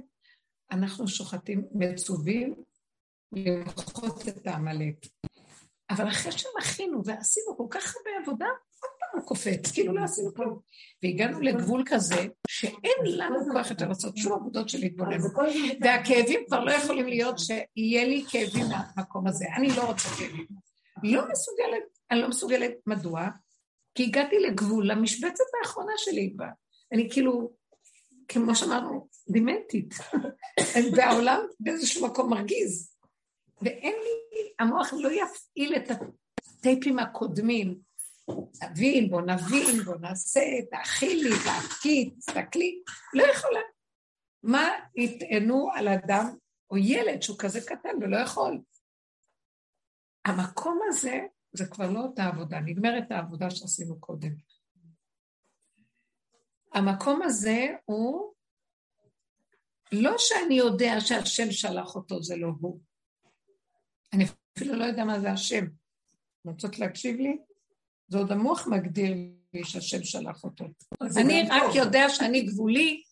אנחנו שוחטים, מצווים למחות את העמלק. אבל אחרי שמחינו ועשינו כל כך הרבה עבודה, עוד פעם הוא קופץ, כאילו לא עשינו כלום. והגענו לגבול כזה, שאין לנו כוח יותר לעשות שום עבודות של התבוננות. והכאבים כבר לא יכולים להיות שיהיה לי כאבים מהמקום הזה. אני לא רוצה כאבים. לא מסוגלת, אני לא מסוגלת, מדוע? כי הגעתי לגבול, למשבצת האחרונה שלי כבר. אני כאילו, כמו שאמרנו, דימנטית. והעולם באיזשהו מקום מרגיז. ואין לי, המוח לא יפעיל את הטייפים הקודמים. נבין, בוא נבין, בוא נעשה, תאכילי, תאכי, תסתכלי, לא יכולה. מה יטענו על אדם או ילד שהוא כזה קטן ולא יכול? המקום הזה, זה כבר לא אותה עבודה, נגמרת העבודה שעשינו קודם. המקום הזה הוא לא שאני יודע שהשם שלח אותו, זה לא הוא. אני אפילו לא יודע מה זה השם. רוצות להקשיב לי? זה עוד המוח מגדיר לי שהשם שלח אותו. אני רק יודע שאני גבולי,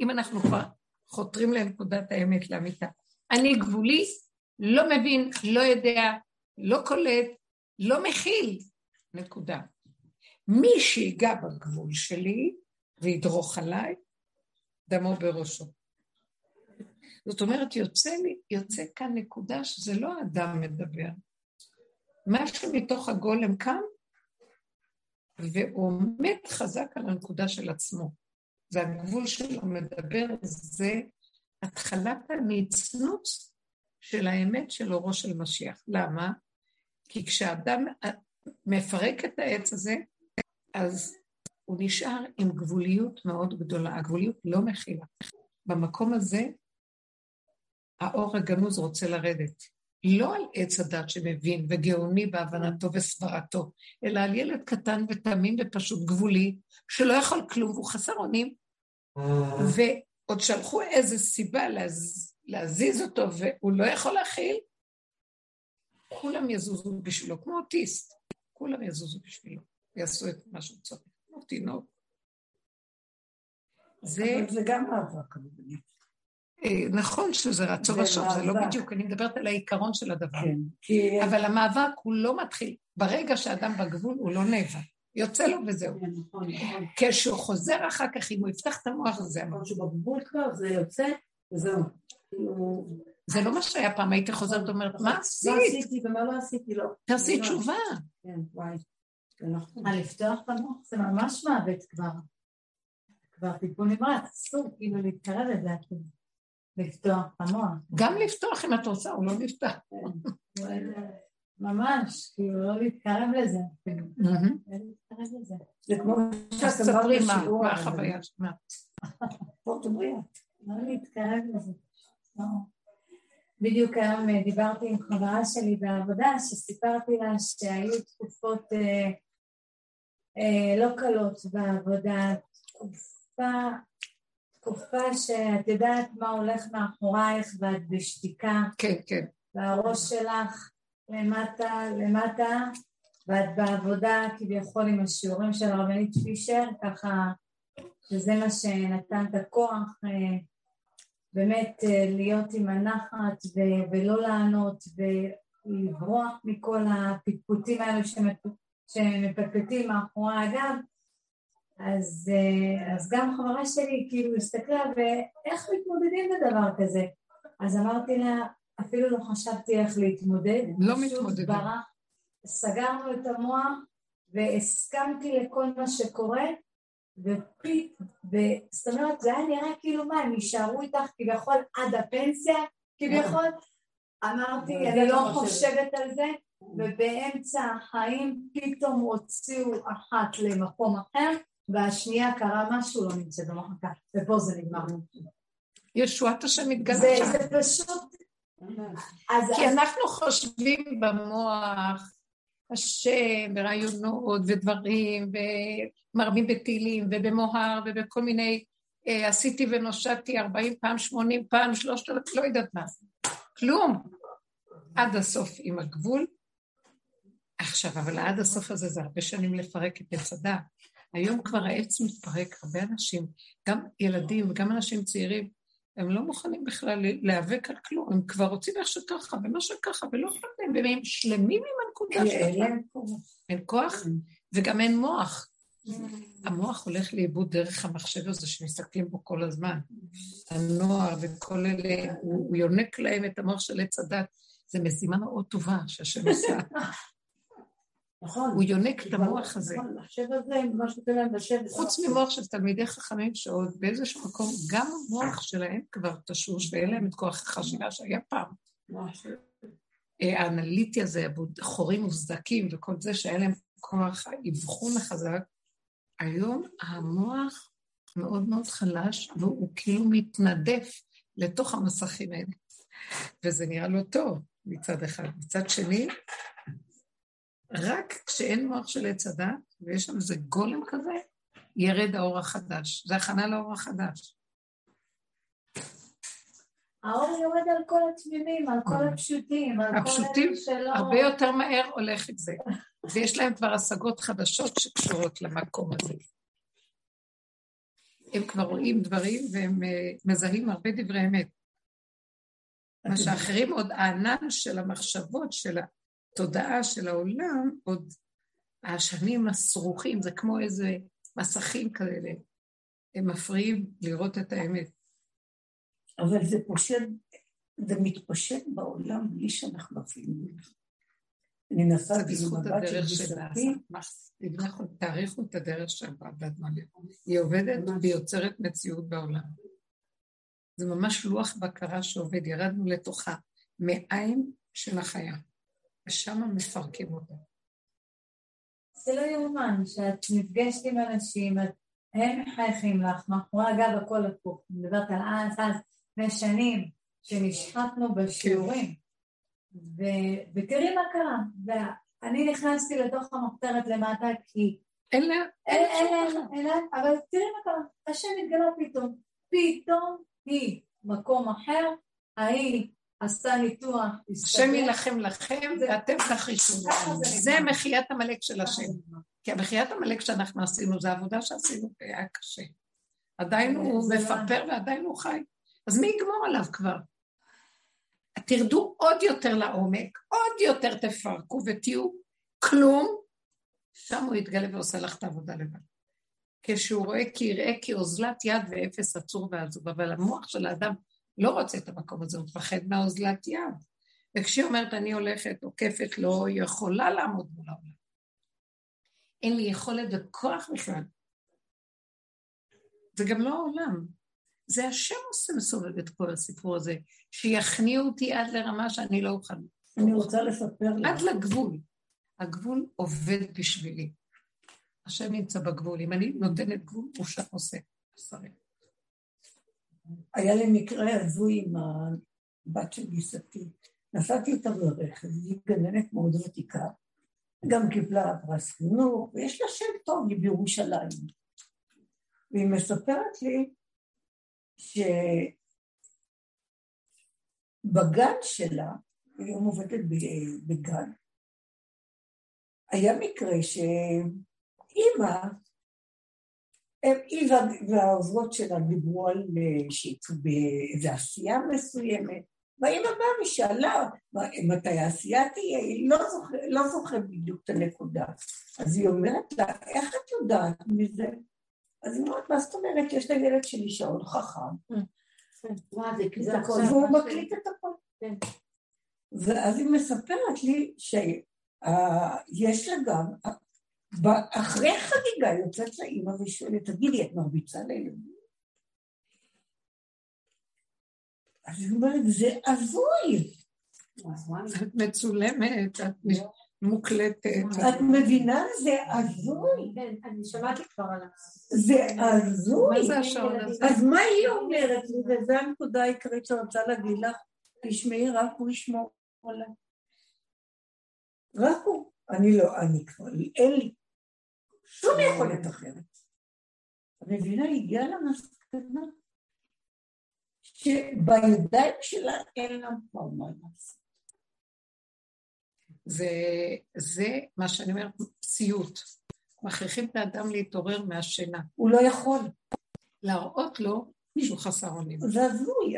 אם אנחנו כבר חותרים לנקודת האמת לאמיתה. אני גבולי, לא מבין, לא יודע, לא קולט, לא מכיל, נקודה. מי שיגע בגבול שלי וידרוך עליי, דמו בראשו. זאת אומרת, יוצא, לי, יוצא כאן נקודה שזה לא האדם מדבר. משהו מתוך הגולם קם, והוא עומד חזק על הנקודה של עצמו. זה הגבול שלו מדבר, זה התחלת הנצנוץ של האמת של אורו של משיח. למה? כי כשאדם מפרק את העץ הזה, אז הוא נשאר עם גבוליות מאוד גדולה. הגבוליות לא מכילה. במקום הזה האור הגנוז רוצה לרדת. לא על עץ הדת שמבין וגאוני בהבנתו וסברתו, אלא על ילד קטן ותמים ופשוט גבולי, שלא יכול כלום והוא חסר אונים, ועוד שלחו איזה סיבה להז... להזיז אותו והוא לא יכול להכיל, כולם יזוזו בשבילו, כמו אוטיסט, כולם יזוזו בשבילו, יעשו את מה שהוא צריך, כמו תינוק. זה... אבל זה גם מאבק, אני. אה, נכון שזה רצון ושוב, זה לא בדיוק, אני מדברת על העיקרון של הדבר. כן, אבל המאבק הוא לא מתחיל, ברגע שאדם בגבול הוא לא נאבק, יוצא לו וזהו. כן, נכון, נכון. כשהוא חוזר אחר כך, אם הוא יפתח את המוח הזה, אבל שבגבול כבר זה יוצא וזהו. כאילו, זה לא מה שהיה פעם, היית חוזרת ואומרת, מה עשית? לא עשיתי ומה לא עשיתי, לא. תעשי לא. תשובה. כן, וואי. נכון. לפתוח את המוח זה ממש מוות כבר. כבר טיפול נמרץ, אסור כאילו להתקרב לזה. לפתוח המוח. גם לפתוח אם את רוצה, הוא לא נפתח. ממש, כאילו לא להתקרב לזה. לא. זה כמו שאת אמרת בשיעור. מה החוויה שלך? פורטובריאט. לא להתקרב לזה. בדיוק היום אה, דיברתי עם חברה שלי בעבודה, שסיפרתי לה שהיו תקופות אה, אה, לא קלות בעבודה, תקופה, תקופה שאת יודעת מה הולך מאחורייך ואת בשתיקה. כן, כן. והראש שלך למטה, למטה, ואת בעבודה כביכול עם השיעורים של הרבנית פישר, ככה שזה מה שנתן את הכוח אה, באמת אה, להיות עם הנחת ו- ולא לענות ולברוח מכל הפטפוטים האלה שמפטפטים מאחורי הגב אז, אה, אז גם חברה שלי כאילו הסתכלה ואיך מתמודדים בדבר כזה? אז אמרתי לה אפילו לא חשבתי איך להתמודד לא מתמודדים. סגרנו את המוח והסכמתי לכל מה שקורה ופית, זאת אומרת, זה היה נראה כאילו מה, הם יישארו איתך כביכול עד הפנסיה, כביכול. אמרתי, אני לא חושבת על זה, ובאמצע החיים פתאום הוציאו אחת למקום אחר, והשנייה קרה משהו, לא נמצא במחלקה, ופה זה נגמר. ישועת השם מתגלה שם. זה פשוט... כי אנחנו חושבים במוח השם ורעיונות ודברים ומרבים בתהילים ובמוהר ובכל מיני אה, עשיתי ונושעתי ארבעים פעם, שמונים פעם, שלושת אלפים, לא יודעת מה. כלום. עד הסוף עם הגבול. עכשיו, אבל עד הסוף הזה זה הרבה שנים לפרק את עץ הדת. היום כבר העץ מתפרק, הרבה אנשים, גם ילדים וגם אנשים צעירים, הם לא מוכנים בכלל להיאבק על כלום, הם כבר רוצים איך שככה ומה שככה, ולא אכפת להם, והם שלמים עם הנקודה שלהם. אין כוח, וגם אין מוח. המוח הולך לאיבוד דרך המחשב הזה שמסתכלים בו כל הזמן. הנוער וכל אלה, הוא יונק להם את המוח של עץ הדת. זו משימה מאוד טובה שהשם עושה. נכון. הוא יונק את המוח הזה. נכון, לחשב על זה, מה שאתם להם לשבת. חוץ ממוח של תלמידי חכמים שעוד באיזשהו מקום, גם המוח שלהם כבר תשוש ואין להם את כוח החשיבה שהיה פעם. אה, האנליטי הזה, חורים מוסדקים וכל זה שהיה להם כוח האבחון החזק, היום המוח מאוד מאוד חלש והוא כאילו מתנדף לתוך המסכים האלה. וזה נראה לא טוב מצד אחד. מצד שני, רק כשאין מוח של עץ הדת, ויש שם איזה גולם כזה, ירד האור החדש. זה הכנה לאור החדש. האור יורד על כל התמימים, על כל הפשוטים, על הפשוטים כל אלה שלא... הרבה יותר מהר הולך את זה. ויש להם כבר השגות חדשות שקשורות למקום הזה. הם כבר רואים דברים והם אה, מזהים הרבה דברי אמת. מה שאחרים עוד הענן של המחשבות, של התודעה של העולם, עוד השנים הסרוכים, זה כמו איזה מסכים כאלה, הם מפריעים לראות את האמת. אבל זה פושט, זה מתפשט בעולם בלי שאנחנו אפילו אני נסעתי עם הבת של גיסתי. תעריכו את הדרך של ועדת מלא. היא עובדת והיא יוצרת מציאות בעולם. זה ממש לוח בקרה שעובד, ירדנו לתוכה, מעין של החיה. ושם מפרקים אותה. זה לא יאומן שאת נפגשת עם אנשים, הם מחייכים לך, מאחורי הגב הכל הפוך. אני מדברת על אז, אז, לפני שנים, שנשחטנו בשיעורים, ו- ותראי מה קרה. ואני נכנסתי לתוך המחתרת למטה כי... אין לה... אין לה, אין לה, אבל תראי מה קרה. השם התגלה פתאום. פתאום היא מקום אחר, ההיא עשתה ניתוח, השם יילחם לכם ואתם תחישו. זה מחיית עמלק של השם. כי המחיית עמלק שאנחנו עשינו, זו עבודה שעשינו והיה קשה. עדיין הוא לא- מפרפר ועדיין הוא חי. אז מי יגמור עליו כבר? תרדו עוד יותר לעומק, עוד יותר תפרקו ותהיו כלום, שם הוא יתגלה ועושה לך את העבודה לבד. כשהוא רואה כי יראה כאוזלת יד ואפס עצור ועזוב, אבל המוח של האדם לא רוצה את המקום הזה, הוא מפחד מהאוזלת יד. וכשהיא אומרת, אני הולכת, עוקפת, לא יכולה לעמוד מול העולם. אין לי יכולת וכוח בכלל. זה גם לא העולם. זה השם עושה מסובב את כל הסיפור הזה, שיכניעו אותי עד לרמה שאני לא אוכל אני רוצה לספר לך. עד לגבול. הגבול עובד בשבילי. השם נמצא בגבול. אם אני נותנת גבול, הוא שם עושה. היה לי מקרה הזוי עם הבת של גיסתי. נסעתי איתה ברכב, היא גננת מאוד ותיקה, גם קיבלה פרס חינוך, ויש לה שם טוב, היא בירושלים. והיא מספרת לי שבגן שלה, היום עובדת בגן, היה מקרה שאימא, היא והעוזרות שלה דיברו על שיצאו באיזו עשייה מסוימת, והאימא באה ושאלה מתי העשייה תהיה, היא לא זוכרת לא זוכר בדיוק את הנקודה. אז היא אומרת לה, איך את יודעת מזה? אז היא אומרת, מה זאת אומרת, יש לילד שלי שעון חכם. והוא מקליט את הכל. כן. ואז היא מספרת לי שיש לה גם, אחרי חגיגה יוצאת לאימא ושואלת, תגידי, את מרביצה לילדים? אז היא אומרת, זה הזוי. את מצולמת, את מוקלטת. את מבינה? זה הזוי. כן, אני שמעתי כבר על זה הזוי. מה זה השעון הזה? אז מה היא אומרת לי, וזו הנקודה העיקרית שרוצה להגיד לך, תשמעי, רק הוא ישמור עליי. רק הוא. אני לא, אני כבר, אין לי שום יכולת אחרת. המבינה הגיעה למסקנה שבידיים שלה אין לה כבר מה לעשות. זה, זה מה שאני אומרת, סיוט. מכריחים את האדם להתעורר מהשינה. הוא לא יכול. להראות לו שהוא חסר אונים. זה הזוי.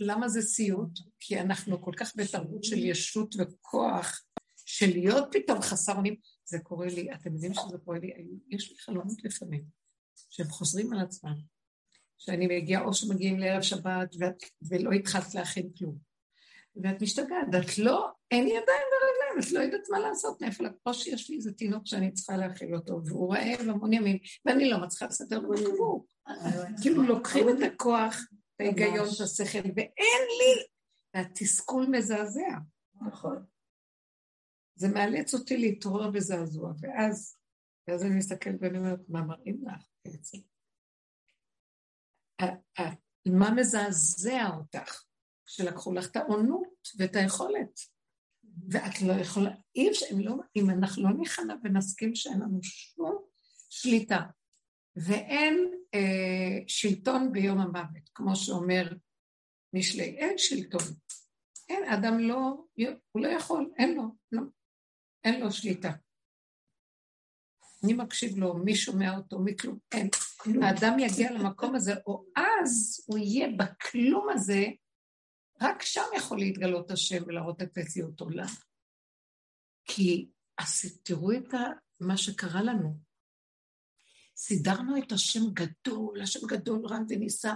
ולמה זה סיוט? כי אנחנו כל כך בתרבות של ישות וכוח, של להיות פתאום חסר אונים. זה קורה לי, אתם יודעים שזה קורה לי, יש לי חלומות לפעמים, שהם חוזרים על עצמם. שאני מגיעה, או שמגיעים לערב שבת ואת, ולא התחלת להכין כלום. ואת משתגעת, ואת לא, אין ידיים ורגליים, את לא יודעת מה לעשות, מאיפה או שיש לי איזה תינוק שאני צריכה להכיל אותו, והוא רעב המון ימים, ואני לא מצליחה לסדר לו בקבור. כאילו לוקחים את הכוח, את ההיגיון, את השכל, ואין לי, והתסכול מזעזע. נכון. זה מאלץ אותי להתעורר בזעזוע, ואז, ואז אני מסתכלת ואני אומרת, מה מראים לך בעצם? מה מזעזע אותך? שלקחו לך את העונות ואת היכולת. ואת לא יכולה, אי אפשר, אם, לא, אם אנחנו לא נכנע ונסכים שאין לנו שום שליטה, ואין אה, שלטון ביום המוות, כמו שאומר משלי, אין שלטון. אין, אדם לא, הוא לא יכול, אין לו, לא, אין לו שליטה. מי מקשיב לו, מי שומע אותו, מי כלום, אין. האדם יגיע למקום הזה, או אז הוא יהיה בכלום הזה, רק שם יכול להתגלות השם ולהראות את מציאות עולם. כי אז תראו את מה שקרה לנו. סידרנו את השם גדול, השם גדול רם ונישא,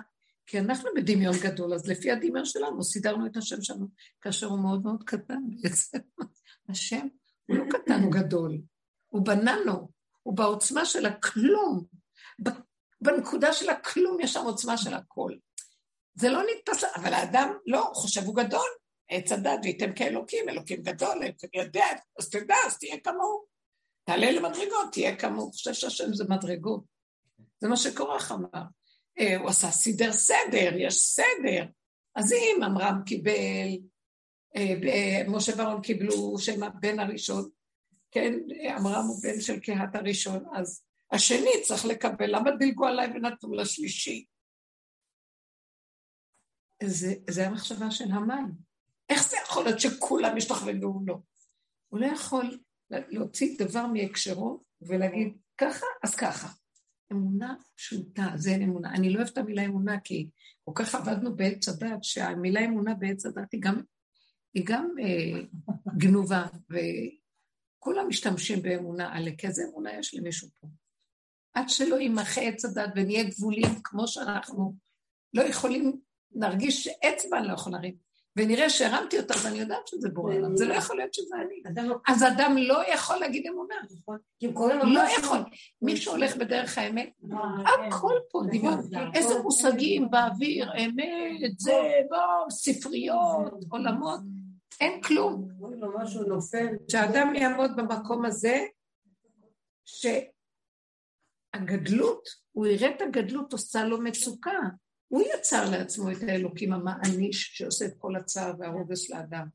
כי אנחנו בדמיון גדול, אז לפי הדמיון שלנו סידרנו את השם שלנו, כאשר הוא מאוד מאוד קטן בעצם. השם הוא לא קטן, הוא גדול. הוא בננו, הוא בעוצמה של הכלום. בנקודה של הכלום יש שם עוצמה של הכל. זה לא נתפס, אבל האדם לא, הוא חושב הוא גדול. עץ הדת וייתם כאלוקים, אלוקים גדול, יודע, אז תדע, אז תהיה כמוהו. תעלה למדרגות, תהיה כמוהו. הוא חושב שהשם זה מדרגות. זה מה שקורח אמר. אה, הוא עשה סידר סדר, יש סדר. אז אם עמרם קיבל, משה ואהרון קיבלו שם הבן הראשון, כן, עמרם הוא בן של קהת הראשון, אז השני צריך לקבל, למה דילגו עליי ונתנו לשלישי? זה, זה המחשבה של המן. איך זה יכול להיות שכולם ישתחווים והוא לא? הוא לא יכול להוציא דבר מהקשרו ולהגיד ככה, אז ככה. אמונה פשוטה, זה אין אמונה. אני לא אוהבת את המילה אמונה כי כל כך עבדנו בעץ הדת, שהמילה אמונה בעץ הדת היא גם, היא גם אה, גנובה, וכולם משתמשים באמונה כי איזה אמונה יש למישהו פה? עד שלא יימחה עץ הדת ונהיה גבולים כמו שאנחנו לא יכולים נרגיש שאצבע אני לא יכול להרים, ונראה שהרמתי אותה, ואני יודעת שזה בורא עולם, זה לא יכול להיות שזה אני. לא- אז אדם לא יכול להגיד אמונה. נכון. לא יכול. מי שהולך בדרך האמת, נכון, הכל פה נכון, דמיון. איזה מושגים באוויר, אמת, זה, בוא, ספריות, עולמות. אין כלום. שאדם יעמוד במקום הזה, שהגדלות, הוא יראה את הגדלות עושה לו מצוקה. הוא יצר לעצמו את האלוקים המעניש שעושה את כל הצער והרוגס לאדם.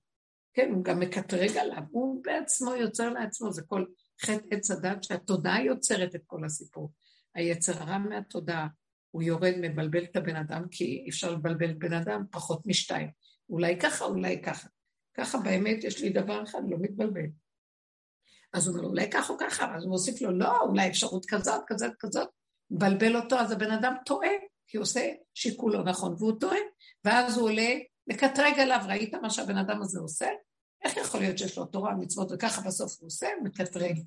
כן, הוא גם מקטרג עליו, הוא בעצמו יוצר לעצמו, זה כל חטא עץ הדת שהתודעה יוצרת את כל הסיפור. היצר הרע מהתודעה, הוא יורד, מבלבל את הבן אדם, כי אפשר לבלבל בן אדם פחות משתיים. אולי ככה, אולי ככה. ככה באמת יש לי דבר אחד, לא מתבלבל. אז הוא אומר, אולי ככה או ככה, אז הוא מוסיף לו, לא, אולי אפשרות כזאת, כזאת, כזאת, מבלבל אותו, אז הבן אדם טועה, כי הוא עושה שיקול לא נכון, והוא טועה, ואז הוא עולה לקטרג עליו, ראית מה שהבן אדם הזה עושה? איך יכול להיות שיש לו תורה, מצוות, וככה בסוף הוא עושה, מקטרג.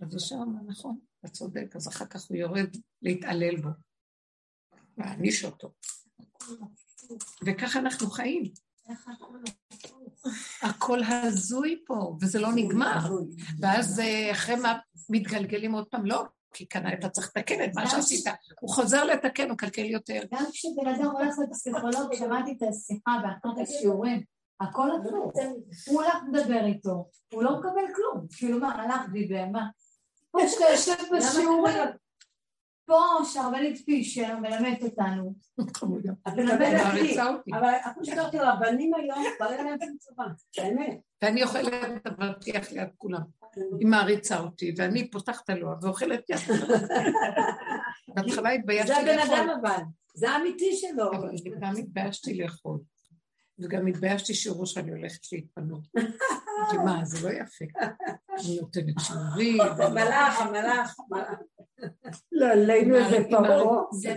אז הוא שם, נכון, אתה צודק, אז אחר כך הוא יורד להתעלל בו, להעניש אותו. וככה אנחנו חיים. הכל הזוי פה, וזה לא נגמר. ואז אה, אחרי מה מתגלגלים עוד פעם, לא, כי כאן אתה צריך לתקן את מה שעשית. הוא חוזר לתקן, הוא קלקל יותר. גם כשבן אדם הולך לפסיכולוג, שמעתי את השיחה באחת השיעורים, הכל הפוך. הוא הולך לדבר איתו, הוא לא מקבל כלום. כאילו מה, הלך דיבר, מה? פה שאתה יושב בשיעורים, פה שהרבנית פישר מלמדת אותנו. את מלמדת אותי, אבל את משדרת לרבנים היום, ברגע להם צבא, באמת. ואני אוכלת אבטיח ליד כולם. היא מעריצה אותי, ואני פותחת לו ואוכלת יד. בהתחלה התביישתי לאכול. זה הבן אדם אבל, זה האמיתי שלו. אבל אני פעם התביישתי לאכול. וגם התביישתי שיראו שאני הולכת להתפנות. כי מה, זה לא יפה. אני נותנת שיעורים. המלאך, המלאך, המלאך. לא, עלינו איזה פרעה. זה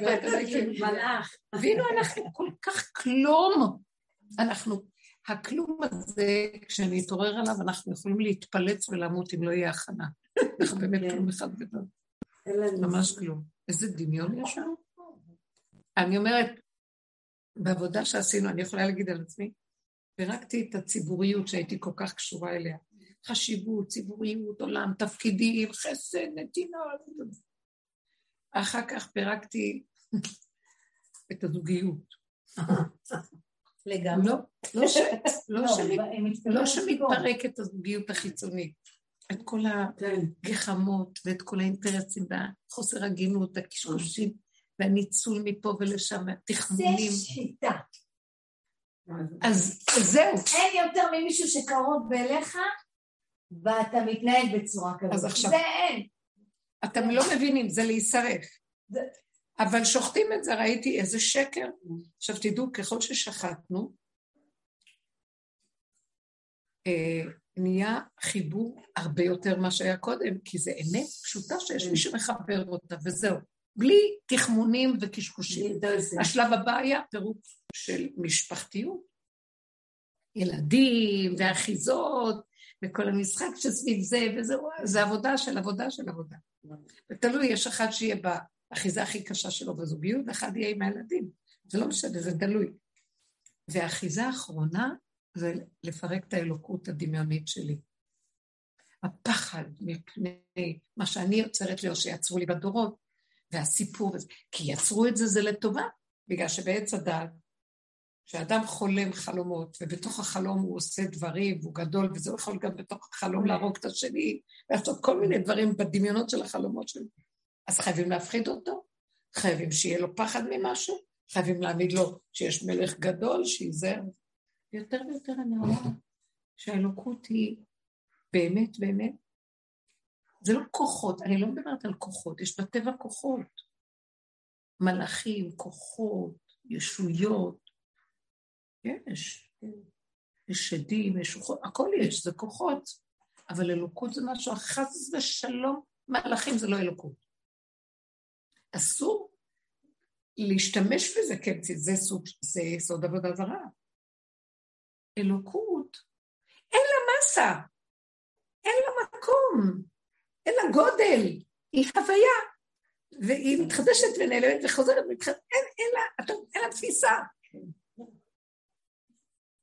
מלאך. ואילו אנחנו כל כך כלום. אנחנו, הכלום הזה, כשאני אתעורר עליו, אנחנו יכולים להתפלץ ולמות אם לא יהיה הכנה. אנחנו באמת כן. כלום אחד גדול. ממש כלום. איזה דמיון יש לנו? אני אומרת, בעבודה שעשינו, אני יכולה להגיד על עצמי, פירקתי את הציבוריות שהייתי כל כך קשורה אליה. חשיבות, ציבוריות, עולם, תפקידים, חסד, נתינה. אחר כך פירקתי את הזוגיות. לגמרי. לא, לא, לא, לא, לא שמתפרקת הזוגיות החיצונית. את כל כן. הגחמות ואת כל האינטרסים והחוסר הגינות, הקשקושים והניצול מפה ולשם, התכמונים. זה שיטה. אז זהו. אין יותר ממישהו שקרוב אליך ואתה מתנהג בצורה כזאת. זה אין. אתם לא מבינים, זה להישרף. אבל שוחטים את זה, ראיתי איזה שקר. עכשיו תדעו, ככל ששחטנו, אה, נהיה חיבור הרבה יותר ממה שהיה קודם, כי זה אמת פשוטה שיש מי שמחבר אותה, וזהו. בלי תחמונים וקשקושים. השלב הבא היה פירוק של משפחתיות. ילדים ואחיזות וכל המשחק שסביב זה, וזהו, זה עבודה של עבודה של עבודה. ותלוי, יש אחד שיהיה באחיזה הכי קשה שלו בזוגיות, ואחד יהיה עם הילדים. זה לא משנה, זה תלוי. והאחיזה האחרונה זה לפרק את האלוקות הדמיונית שלי. הפחד מפני מה שאני יוצרת לי, או שיצרו לי בדורות, והסיפור הזה, כי יצרו את זה, זה לטובה, בגלל שבעץ הדעת, כשאדם חולם חלומות, ובתוך החלום הוא עושה דברים, והוא גדול, וזה יכול גם בתוך החלום להרוג את השני, לעשות כל מיני דברים בדמיונות של החלומות שלו. אז חייבים להפחיד אותו, חייבים שיהיה לו פחד ממשהו, חייבים להעמיד לו שיש מלך גדול, שייזהר. יותר ויותר אני אומרת שהאלוקות היא באמת באמת, זה לא כוחות, אני לא מדברת על כוחות, יש בטבע כוחות. מלאכים, כוחות, ישויות, יש. יש שדים, יש רוחות, הכל יש, זה כוחות. אבל אלוקות זה משהו, חס ושלום, מלאכים זה לא אלוקות. אסור להשתמש בזה כן, זה סוג, זה יסוד עבודה זרה. אלוקות, אין לה מסה, אין לה מקום, אין לה גודל, היא הוויה, והיא מתחדשת ונעלמת וחוזרת, ומתחדשת, אין, אין לה, אין לה תפיסה.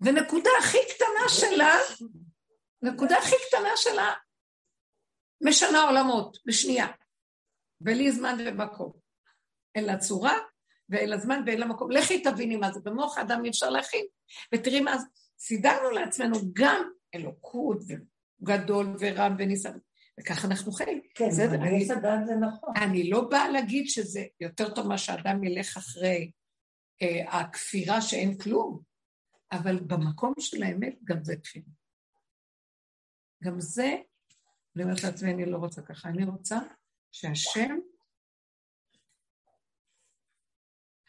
ונקודה הכי קטנה שלה, נקודה הכי קטנה שלה, משנה עולמות בשנייה, בלי זמן ומקום. אין לה צורה, ואין לה זמן ואין לה מקום. לכי תביני מה זה. במוח האדם אי אפשר להכין, ותראי מה. סידרנו לעצמנו גם אלוקות וגדול ורם וניסן, וככה אנחנו חיים. כן, בסדר, אני, זה נכון. אני לא באה להגיד שזה יותר טוב מה שאדם ילך אחרי אה, הכפירה שאין כלום, אבל במקום של האמת גם זה כפירה. גם זה, אני אומרת לעצמי, אני לא רוצה ככה, אני רוצה שהשם,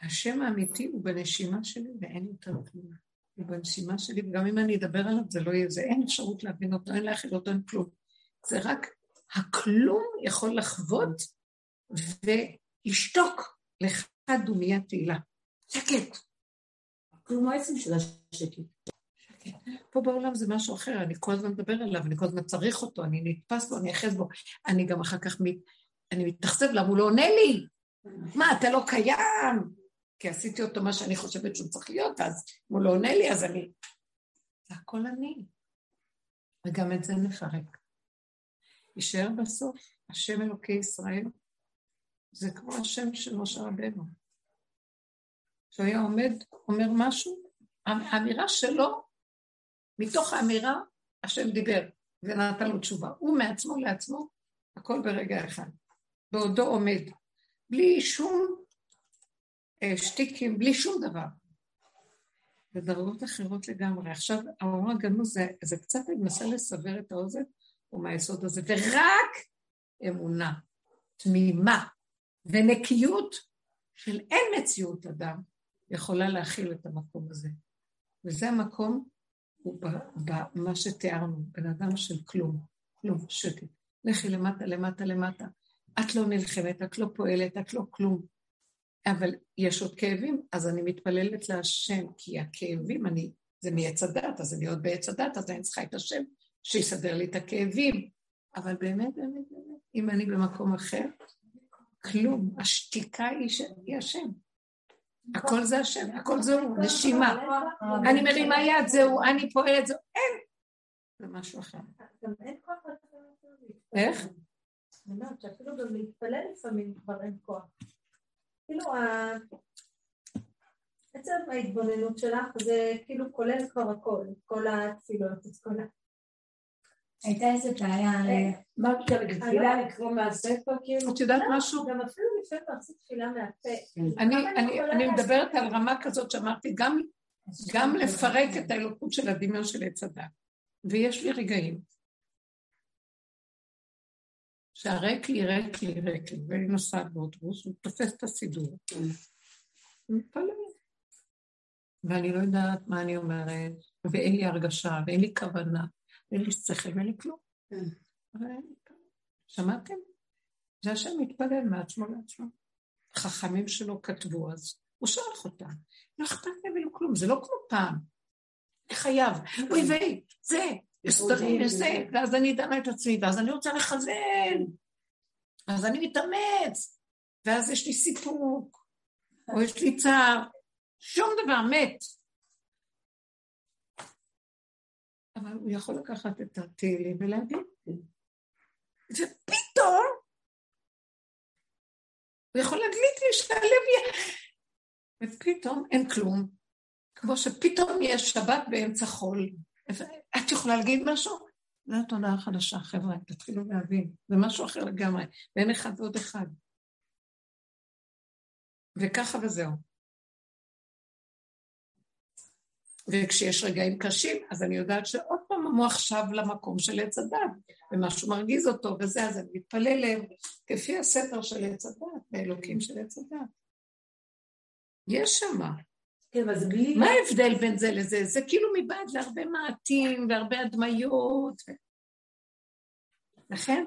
השם האמיתי הוא בנשימה שלי ואין יותר כלום. הוא בנשימה שלי, וגם אם אני אדבר עליו זה לא יהיה, זה אין אפשרות להבין אותו, אין להכיל אותו, אין כלום. זה רק הכלום יכול לחוות ולשתוק לך דומיה תהילה. שקט. כלום העצם של השקט. פה בעולם זה משהו אחר, אני כל הזמן מדבר עליו, אני כל הזמן צריך אותו, אני נתפס בו, אני אחז בו, אני גם אחר כך מת, אני מתאכזב למה הוא לא עונה לי. מה, אתה לא קיים? כי עשיתי אותו מה שאני חושבת שהוא צריך להיות, אז הוא לא עונה לי, אז אני... זה הכל אני. וגם את זה נפרק. יישאר בסוף, השם אלוקי ישראל, זה כמו השם של משה רבנו. כשהוא היה עומד, אומר משהו, האמירה שלו, מתוך האמירה, השם דיבר ונתן לו תשובה. הוא מעצמו לעצמו, הכל ברגע אחד. בעודו עומד, בלי שום אה, שטיקים, בלי שום דבר. בדרגות אחרות לגמרי. עכשיו, האור הגנוז זה, זה קצת, מנסה לסבר את האוזן, הוא מהיסוד הזה, ורק אמונה תמימה ונקיות של אין מציאות אדם יכולה להכיל את המקום הזה. וזה המקום, הוא במה שתיארנו, בן אדם של כלום, כלום, שקט. לכי למטה, למטה, למטה. את לא נלחמת, את לא פועלת, את לא כלום. אבל יש עוד כאבים, אז אני מתפללת להשם, כי הכאבים, אני, זה מעץ הדת, אז אני עוד בעץ הדת, אז אני צריכה את השם שיסדר לי את הכאבים. אבל באמת, באמת, באמת, אם אני במקום אחר, כלום. השתיקה היא, ש... היא השם. הכל זה השם, הכל זהו, נשימה. אני מרימה יד, זהו, אני פועלת, זהו, אין. זה משהו אחר. איך? אני אומרת שאפילו גם להתפלל לפעמים כבר אין כוח. כאילו, עצם ההתבוננות שלך זה כאילו כולל כבר הכל, כל התפילות, את כל ה... הייתה איזה בעיה... אה, מה גם תפילה לקרוא מהספר כאילו? את יודעת משהו? גם אפילו לפעמים להחזיק תפילה מהפה. אני מדברת על רמה כזאת שאמרתי, גם לפרק את האלוקות של הדמיון של עץ הדת. ויש לי רגעים שהריק לי, ריק לי, ריק לי, ואני נוסעת באוטובוס, הוא תופס את הסידור. מתפלל. ואני לא יודעת מה אני אומרת, ואין לי הרגשה, ואין לי כוונה. אין לי שכל ואין לי כלום. כן. שמעתם? זה השם מתפלל מעצמו לעצמו. חכמים שלו כתבו אז, הוא שולח אותם. לא אכפת להם ולא כלום, זה לא כמו פעם. אני חייב, אוי ויי, זה, הסדרים, וזה, ואז אני אדמה את עצמי, ואז אני רוצה לכוון, אז אני מתאמץ, ואז יש לי סיפוק, או יש לי צער, שום דבר מת. אבל הוא יכול לקחת את התהילים ולהגיד, ופתאום הוא יכול להדליק לי שהלב יהיה... ופתאום אין כלום. כמו שפתאום יש שבת באמצע חול. את יכולה להגיד משהו? זו התודעה החדשה, חבר'ה, תתחילו להבין. זה משהו אחר לגמרי, ואין אחד ועוד אחד. וככה וזהו. וכשיש רגעים קשים, אז אני יודעת שעוד פעם המוח שב למקום של עץ הדת, ומשהו מרגיז אותו וזה, אז אני מתפלל להם כפי הספר של עץ הדת, האלוקים של עץ הדת. יש שמה. כן, אז בלי... מה ההבדל בין זה לזה? זה כאילו מבעד להרבה מעטים והרבה הדמיות. לכן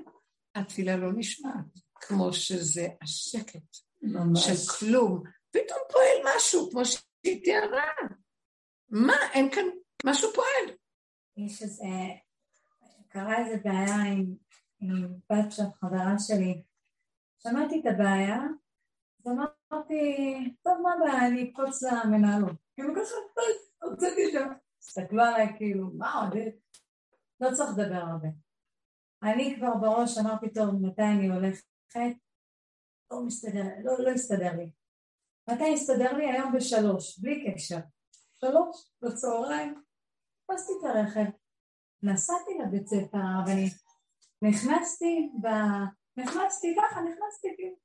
התפילה לא נשמעת, כמו שזה השקט ממש. של כלום. פתאום פועל משהו, כמו שהיא תיארה. מה, אין כאן, משהו פועל. יש איזה, קרה איזה בעיה עם, עם בת של חברה שלי. שמעתי את הבעיה, אז אמרתי, טוב, מה הבעיה, אני אקפוץ למנהלות. כאילו ככה, הוצאתי שם. הסתכלו עליי כאילו, מה עוד? לא צריך לדבר הרבה. אני כבר בראש אמרתי, טוב, מתי אני הולכת? לא מסתדר, לא, לא הסתדר לי. מתי הסתדר לי? היום בשלוש, בלי קשר. שלוש בצהריים, חיפשתי את הרכב, נסעתי לבית ספר הרבני, נכנסתי ב... נכנסתי ככה, נכנסתי כאילו.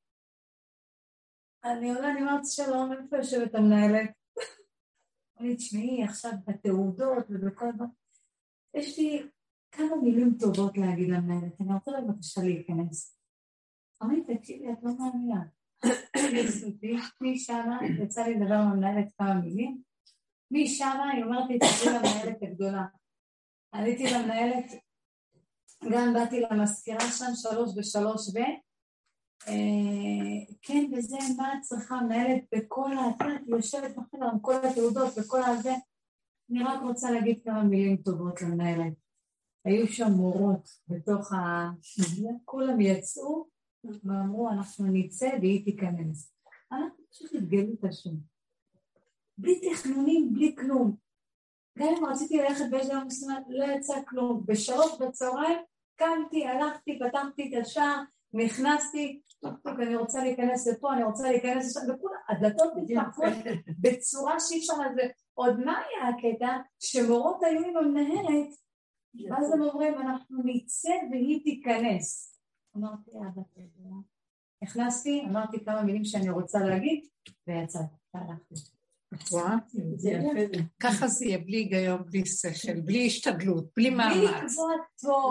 אני עולה, אני אומרת שלום, איפה יושבת המנהלת? אמרתי, תשמעי, עכשיו בתעודות ובכל דבר, יש לי כמה מילים טובות להגיד למנהלת, אני רוצה בבקשה להיכנס. אמרתי, תקשיבי, את לא מאמינה. משמה, יצא לי לדבר עם המנהלת כמה מילים, משמה היא אומרת לי, תקשיבי למנהלת הגדולה. עליתי למנהלת, גם באתי למזכירה שם, שלוש ושלוש ו... אה, כן, וזה, מה את צריכה, מנהלת בכל ה... את יושבת בחדר עם כל התעודות וכל הזה. אני רק רוצה להגיד כמה מילים טובות למנהלת. היו שם מורות בתוך ה... כולם יצאו ואמרו, אנחנו נצא והיא תיכנס. אנחנו פשוט התגלו את השם. בלי תכנונים, בלי כלום. גם אם רציתי ללכת באיזה יום מסוים, לא יצא כלום. בשלוש בצהריים קמתי, הלכתי, פתחתי את השער, נכנסתי, אני רוצה להיכנס לפה, אני רוצה להיכנס לשם, וכולם, הדלתות מתפרקות בצורה שאי אפשר לזה. עוד מה היה הקטע? שמורות היו עם המנהלת, ואז הם אומרים, אנחנו נצא והיא תיכנס. אמרתי, אבא, נכנסתי, אמרתי כמה מילים שאני רוצה להגיד, ויצאתי, והלכתי. ככה זה יהיה בלי היגיון, בלי שכל, בלי השתדלות, בלי מאמץ.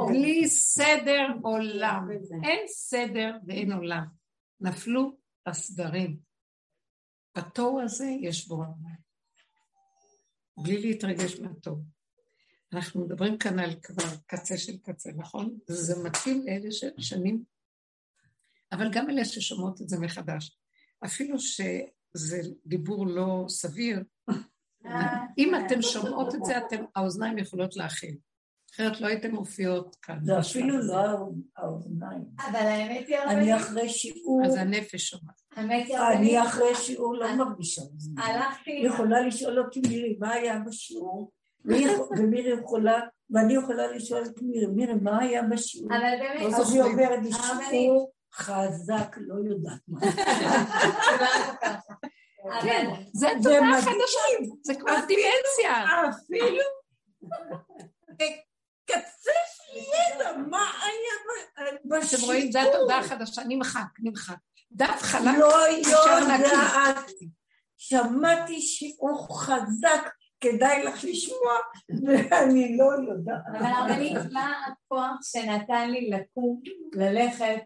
בלי סדר עולם. אין סדר ואין עולם. נפלו הסדרים. התוהו הזה יש בו עולם. בלי להתרגש מהתוהו. אנחנו מדברים כאן על כבר קצה של קצה, נכון? זה מתאים לאלה ששנים, אבל גם אלה ששומעות את זה מחדש. אפילו ש... זה דיבור לא סביר. אם אתם שומעות את זה, אתם, האוזניים יכולות להכיל. אחרת לא הייתם מופיעות כאן. זה אפילו לא האוזניים. אבל האמת היא... אני אחרי שיעור... אז הנפש שומעת. אני אחרי שיעור לא מרגישה אוזניים. הלכתי... היא יכולה לשאול אותי מירי, מה היה בשיעור? ומירי יכולה, ואני יכולה לשאול את מירי, מירי, מה היה בשיעור? אבל באמת... אז היא אומרת לי, שיעור חזק, לא יודעת מה. כן, זה תודה חדשה, זה כבר דימנציה. אפילו קצה של ידע, מה היה בשיעור? אתם רואים, זה התודה החדשה, נמחק, נמחק. דף חלק, לא יודעת. שמעתי שיעור חזק, כדאי לך לשמוע, ואני לא יודעת. אבל הרבנית, מה הכוח שנתן לי לקום, ללכת,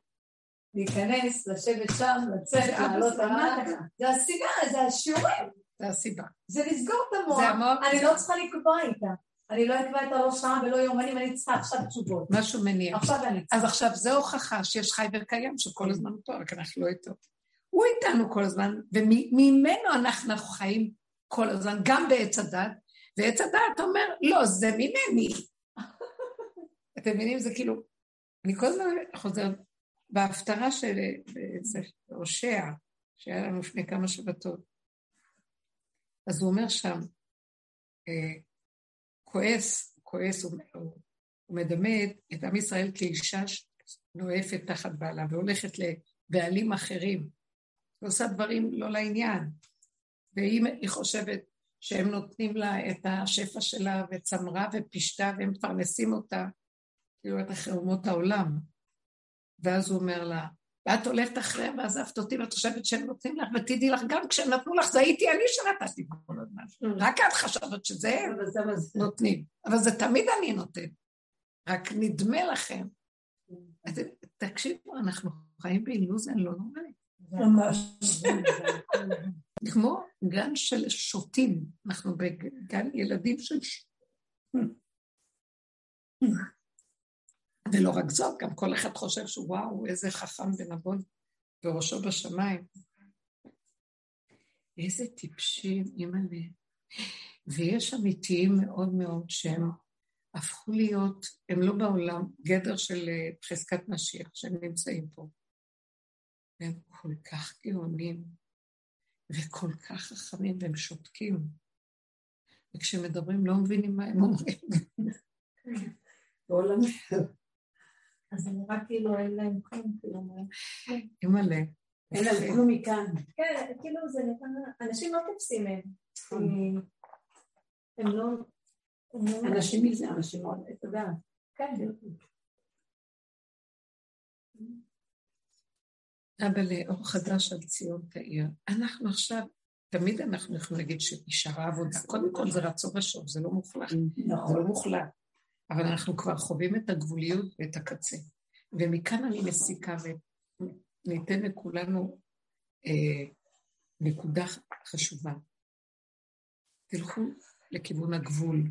להיכנס, לשבת שם, לצאת, לעלות למטה. זה הסיבה, זה השיעורים. זה הסיבה. זה לסגור את המוח. אני לא צריכה לקבוע איתה. אני לא אקבע את הראש שעה ולא יומנים, אני צריכה עכשיו תשובות. משהו מניע. עכשיו אני צריכה. אז עכשיו זו הוכחה שיש חי וקיים, שכל הזמן הוא פה, רק אנחנו לא איתו. הוא איתנו כל הזמן, וממנו אנחנו חיים כל הזמן, גם בעץ הדת, ועץ הדת אומר, לא, זה ממני. אתם מבינים? זה כאילו, אני כל הזמן חוזרת, בהפטרה של הושע, שהיה לנו לפני כמה שבתות, אז הוא אומר שם, אה, כועס, כועס, הוא, הוא מדמה את עם ישראל כאישה נואפת תחת בעלה והולכת לבעלים אחרים, ועושה דברים לא לעניין. ואם היא חושבת שהם נותנים לה את השפע שלה וצמרה ופשטה והם מפרנסים אותה, כאילו את אחרי העולם. ואז הוא אומר לה, ואת הולכת אחריהם ועזבת אותי ואת חושבת שהם נותנים לך, ותדעי לך, גם כשהם נתנו לך, זה הייתי אני שנתתי כל הזמן. Mm. רק את חשבת שזה הם נותנים, אבל זה תמיד אני נותן. רק נדמה לכם. תקשיבו, אנחנו חיים באילוזיה לא נורמלית. ממש. כמו גן של שוטים, אנחנו בגן ילדים של שוטים. ולא רק זאת, גם כל אחד חושב שוואו, איזה חכם ונבון וראשו בשמיים. איזה טיפשים, אימא'לה. ויש אמיתיים מאוד מאוד שהם הפכו להיות, הם לא בעולם, גדר של אה, חזקת משיח, שהם נמצאים פה. והם כל כך גאונים, וכל כך חכמים, והם שותקים. וכשמדברים לא מבינים מה הם אומרים. אז זה נראה כאילו אין להם כלום, כאילו... אימא'לה. אין להם כלום מכאן. כן, כאילו זה נראה... אנשים לא תופסים מהם. הם לא... אנשים מזה, אנשים מאוד, אתה יודע. כן. אבא לאור חדש על ציון תאיר. אנחנו עכשיו, תמיד אנחנו יכולים להגיד שנשארה עבודה. קודם כל זה רצון ושוב, זה לא מוחלט. נכון. זה לא מוחלט. אבל אנחנו כבר חווים את הגבוליות ואת הקצה. ומכאן אני מסיקה וניתן לכולנו אה, נקודה חשובה. תלכו לכיוון הגבול.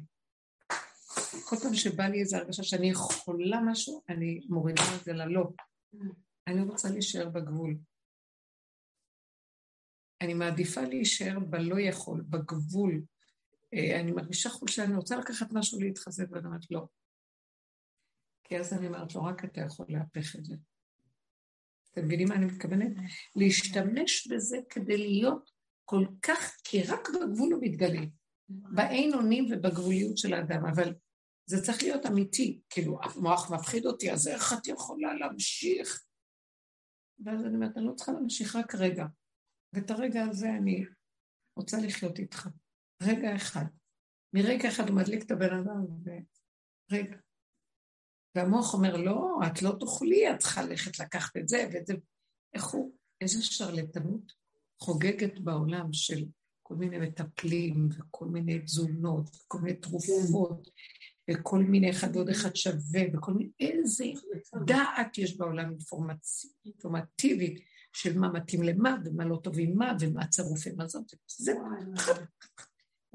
כל פעם שבא לי איזו הרגשה שאני יכולה משהו, אני מורידה את זה ללא. אני רוצה להישאר בגבול. אני מעדיפה להישאר בלא יכול, בגבול. אה, אני מרגישה חולשה, אני רוצה לקחת משהו להתחזק, ואני אומרת לא. כי אז אני אומרת לו, רק אתה יכול להפך את זה. אתם מבינים מה אני מתכוונת? להשתמש בזה כדי להיות כל כך, כי רק בגבול הוא מתגלה. באין אונים ובגבוליות של האדם, אבל זה צריך להיות אמיתי. כאילו, המוח מפחיד אותי, אז איך את יכולה להמשיך? ואז אני אומרת, אני לא צריכה להמשיך רק רגע. ואת הרגע הזה אני רוצה לחיות איתך. רגע אחד. מרגע אחד הוא מדליק את הבן אדם, ורגע. והמוח אומר, לא, את לא תוכלי, את צריכה ללכת לקחת את זה ואת זה. איך הוא, איזה שרלטנות חוגגת בעולם של כל מיני מטפלים וכל מיני תזונות וכל מיני תרופות וכל מיני אחד ועוד אחד שווה וכל מיני, איזה דעת יש בעולם אינפורמטיבית של מה מתאים למה ומה לא טוב עם מה ומה צרוף עם הזאת. זה...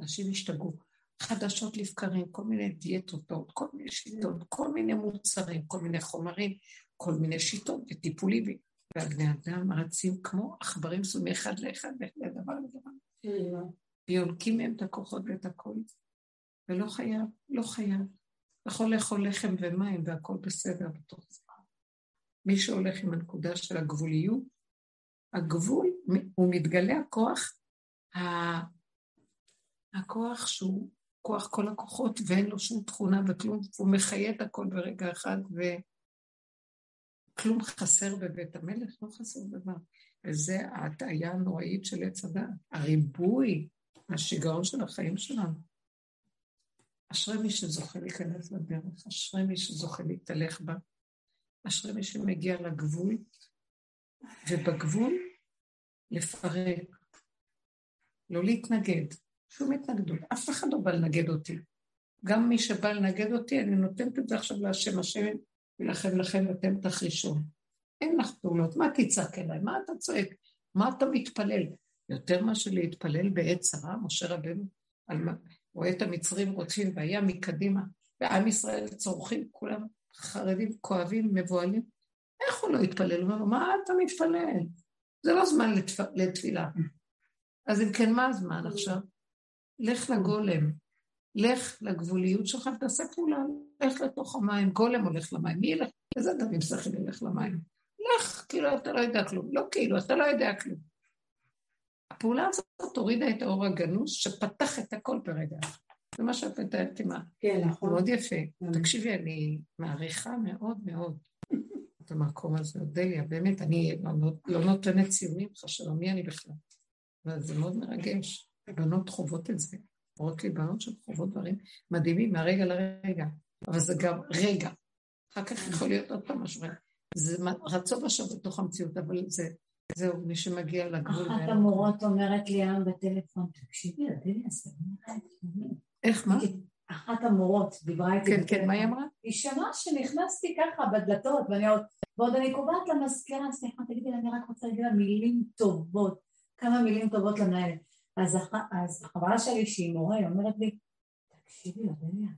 אנשים השתגעו. חדשות לבקרים, כל מיני דיאטות, כל מיני שיטות, כל מיני מוצרים, כל מיני חומרים, כל מיני שיטות וטיפולים. והבני אדם רצים כמו עכברים סומי אחד לאחד, לדבר לדבר. ויונקים מהם את הכוחות ואת הכל. ולא חייב, לא חייב. יכול לאכול לחם ומים והכל בסדר בתוך זה. מי שהולך עם הנקודה של הגבוליות, הגבול, הוא מתגלה הכוח, הכוח שהוא כוח כל הכוחות ואין לו שום תכונה וכלום, הוא מחיה את הכל ברגע אחד וכלום חסר בבית המלך, לא חסר דבר. וזה ההטעיה הנוראית של עץ הדת, הריבוי, השיגעון של החיים שלנו. אשרי מי שזוכה להיכנס לדרך, אשרי מי שזוכה להתהלך בה, אשרי מי שמגיע לגבול, ובגבול לפרק, לא להתנגד, שום התנגדות. אף אחד לא בא לנגד אותי. גם מי שבא לנגד אותי, אני נותנת את זה עכשיו להשם, השם ילחם לכם ואתם תחרישו. אין לך פעולות, מה תצעק אליי? מה אתה צועק? מה אתה מתפלל? יותר מאשר להתפלל בעת צרה, משה רבנו. רואה את המצרים רודפים והיה מקדימה, ועם ישראל צורכים, כולם חרדים, כואבים, מבוהלים. איך הוא לא יתפלל? הוא אומר, מה אתה מתפלל? זה לא זמן לתפ... לתפילה. אז אם כן, מה הזמן עכשיו? לך לגולם, לך לגבוליות שלך ותעשה פעולה, לך לתוך המים, גולם הולך למים, מי ילך? איזה אדם עם שכל ילך למים? לך, כאילו אתה לא יודע כלום, לא כאילו, אתה לא יודע כלום. הפעולה הזאת הורידה את האור הגנוז שפתח את הכל ברגע. זה מה שאת מתארת עם ה... כן, נכון. מאוד יפה. כן. תקשיבי, אני מעריכה מאוד מאוד את המקום הזה, אודליה, באמת, אני לא, לא נותנת ציונים, חשבה מי אני בכלל. אבל זה מאוד מרגש. בנות חוות את זה. אומרות לי בנות שחוות דברים מדהימים מהרגע לרגע, אבל זה גם רגע. אחר כך יכול להיות עוד פעם משהו. זה רצון עכשיו בתוך המציאות, אבל זה, זהו, מי שמגיע לגבול. אחת המורות אומרת לי היום בטלפון, תקשיבי, עדיני, אז איך, מה? אחת המורות דיברה איתי. כן, כן, מה היא אמרה? היא שמעה שנכנסתי ככה בדלתות, ואני עוד, ועוד אני קובעת למזכירה, סליחה, תגידי, אני רק רוצה להגיד לה מילים טובות, כמה מילים טובות למנהלת. אז, אז החברה שלי שהיא מורה, היא אומרת לי, תקשיבי, אודליה,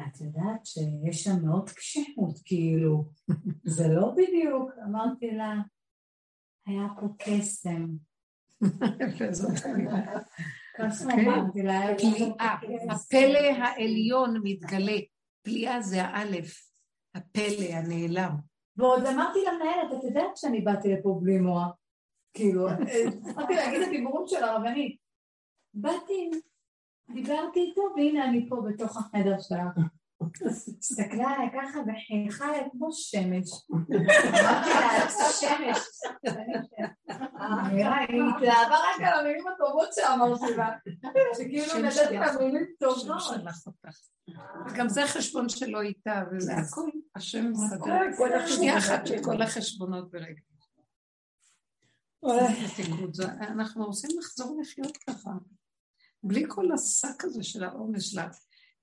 את יודעת שיש שם מאוד קשיחות, כאילו, זה לא בדיוק, אמרתי לה, היה פה קסם. לה, פליאה, הפלא העליון מתגלה, פליאה זה האלף, הפלא הנעלם. ועוד אמרתי למנהלת, את יודעת שאני באתי לפה בלי מוח, כאילו, אמרתי להגיד את הדיבורים של הרבנית, באתי, דיברתי איתו, והנה אני פה בתוך החדר שלך. הסתכלה עליי ככה וחייכה עליי כמו שמש. אמרתי לה, שמש. היא התלהבה רק על המילים הטובות שאמרתי לה, שכאילו נתת לה מילים טובות. גם זה חשבון שלו איתה, וזה הכל, השם מסדר. שנייה אחת של כל החשבונות ברגע. אנחנו רוצים לחזור לחיות ככה, בלי כל השק הזה של העומס של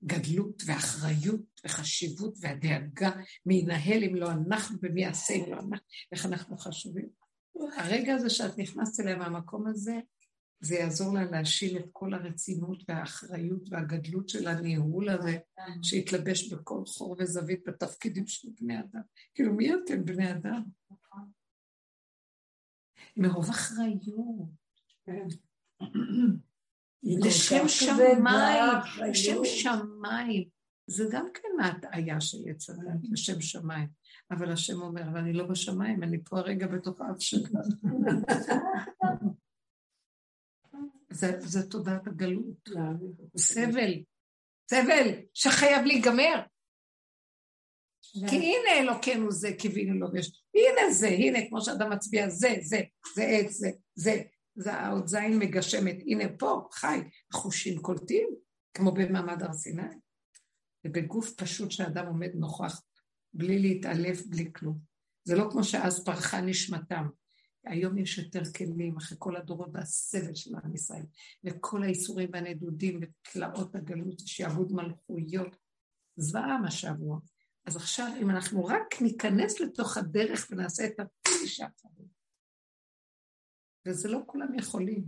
הגדלות ואחריות וחשיבות והדאגה מי ינהל אם לא אנחנו ומי יעשה אם לא אנחנו, איך אנחנו חשובים. הרגע הזה שאת נכנסת אליה מהמקום הזה, זה יעזור לה להשיל את כל הרצינות והאחריות והגדלות של הניהול הזה, שהתלבש בכל חור וזווית בתפקידים של בני אדם. כאילו, מי אתם בני אדם? מרוב אחריות. לשם שמיים, לשם שמיים. זה גם כן ההטעיה של יצר לשם שמיים. אבל השם אומר, ואני לא בשמיים, אני פה הרגע בתוך האף שלך. זה, תודעת הגלות. סבל, סבל שחייב להיגמר. כי הנה אלוקינו זה קיווינו לו ויש, הנה זה, הנה כמו שאדם מצביע, זה, זה, זה עץ, זה, זה, זה העוד זין מגשמת, הנה פה, חי, החושים קולטים, כמו במעמד הר סיני. ובגוף פשוט שאדם עומד נוכח, בלי להתעלף, בלי כלום. זה לא כמו שאז פרחה נשמתם. היום יש יותר כלים, אחרי כל הדורות והסבל של עם ישראל, וכל הייסורים והנדודים ותלאות הגלות, שעבוד מלכויות. זוועה מה שעברו. אז עכשיו, אם אנחנו רק ניכנס לתוך הדרך ונעשה אותה כפי שצריך, וזה לא כולם יכולים,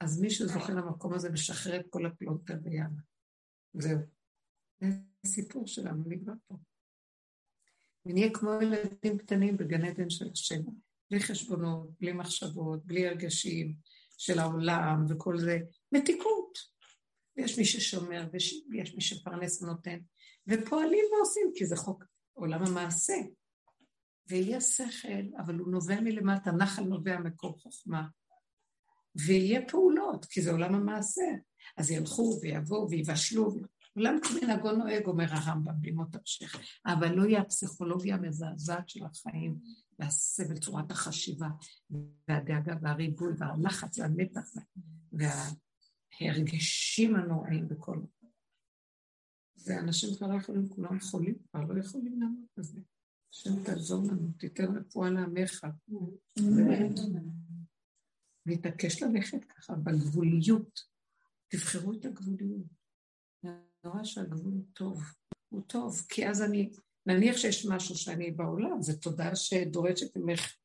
אז מי שזוכה למקום הזה משחרר את כל הפלונטר ויאללה. זהו. זה הסיפור שלנו, נגמר פה. ונהיה כמו ילדים קטנים בגן עדן של השם, בלי חשבונות, בלי מחשבות, בלי הרגשים של העולם וכל זה, מתיקות. ויש מי ששומר, ויש מי שפרנס ונותן, ופועלים ועושים, כי זה חוק עולם המעשה. ויהיה שכל, אבל הוא נובע מלמטה, נחל נובע מקור חוכמה. ויהיה פעולות, כי זה עולם המעשה. אז ילכו ויבואו ויבשלו. עולם כמנהגו נוהג, אומר הרמב"ם, בימות המשך. אבל לא יהיה הפסיכולוגיה המזעזעת של החיים, והסבל, צורת החשיבה, והדאגה והריבוי, והלחץ והמתח, וההרגשים הנוראים בכל מקום. ואנשים כבר לא יכולים, כולם חולים, כבר לא יכולים לעמוד בזה. השם תעזור לנו, תיתן רפואה לעמך. להתעקש ללכת ככה בגבוליות. תבחרו את הגבוליות. אני רואה שהגבול הוא טוב. הוא טוב, כי אז אני, נניח שיש משהו שאני בעולם, זו תודה שדורשת ממך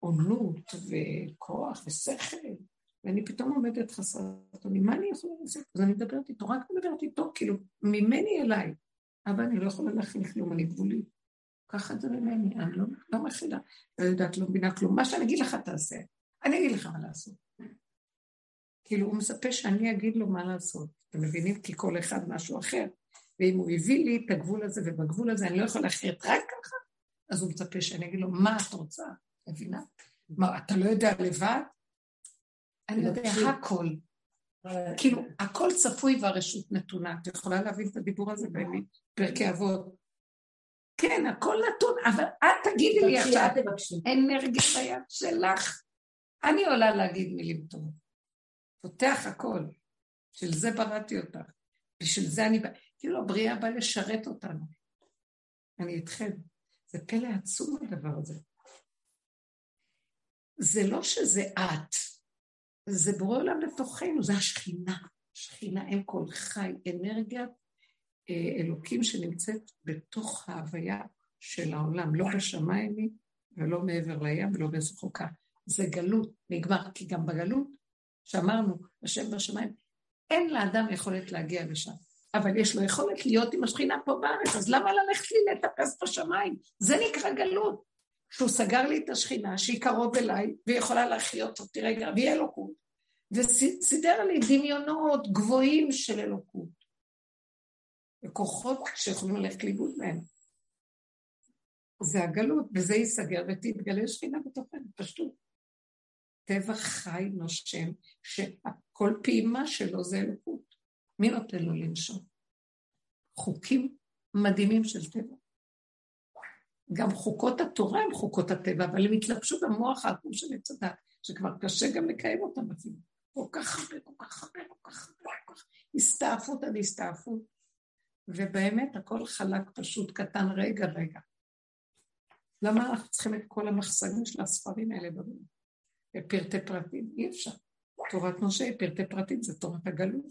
עונות וכוח ושכל, ואני פתאום עומדת חסרת אונים, מה אני יכולה לעשות? אז אני מדברת איתו, רק מדברת איתו, כאילו, ממני אליי. אבל אני לא יכולה להכין כלום, אני גבולית. ככה זה ממני, אני לא, לא מכילה, לא יודעת, לא מבינה כלום. מה שאני אגיד לך תעשה, אני אגיד לך מה לעשות. כאילו, הוא מצפה שאני אגיד לו מה לעשות. אתם מבינים? כי כל אחד משהו אחר. ואם הוא הביא לי את הגבול הזה, ובגבול הזה אני לא יכולה לחיות רק ככה, אז הוא מצפה שאני אגיד לו, מה את רוצה? מבינה? מה, אתה לא יודע לבד? אני יודע הכל. כאילו, הכל צפוי והרשות נתונה. את יכולה להבין את הדיבור הזה בפרקי אבות. כן, הכל נתון, אבל את תגידי לי עכשיו, אנרגיה ביד שלך. אני עולה להגיד מילים טובות. פותח הכל. של זה בראתי אותך. בשביל זה אני... כאילו הבריאה באה לשרת אותנו. אני איתכם. זה פלא עצום הדבר הזה. זה לא שזה את, זה בורא עולם לתוכנו, זה השכינה. שכינה, אם כל חי, אנרגיית אלוקים שנמצאת בתוך ההוויה של העולם, לא בשמיים היא ולא מעבר לים ולא בזחוקה. זה גלות, נגמר, כי גם בגלות, שאמרנו, השם בשמיים, אין לאדם יכולת להגיע לשם, אבל יש לו יכולת להיות עם השכינה פה בארץ, אז למה ללכת לי לטפס בשמיים? זה נקרא גלות. שהוא סגר לי את השכינה, שהיא קרוב אליי, ויכולה להחיות אותי רגע, והיא אלוקות. וסידר לי דמיונות גבוהים של אלוקות. וכוחות שיכולים ללכת לאיבוד מהם. זה הגלות, וזה ייסגר ותתגלה שכינה בתוכנו, פשוט. טבע חי נושם, שכל פעימה שלו זה אלוקות. מי נותן לו לנשום? חוקים מדהימים של טבע. גם חוקות התורה הם חוקות הטבע, אבל הם התלבשו במוח העקום של עץ הדת, שכבר קשה גם לקיים אותם אפילו. כל כך הרבה, כל כך הרבה, כל כך הרבה, כל כך... הסתעפות עד הסתעפות. ובאמת הכל חלק פשוט, קטן, רגע, רגע. למה אנחנו צריכים את כל המחסנים של הספרים האלה בפרטי פרטים? אי אפשר. תורת משה היא פרטי פרטים, זה תורת הגלות.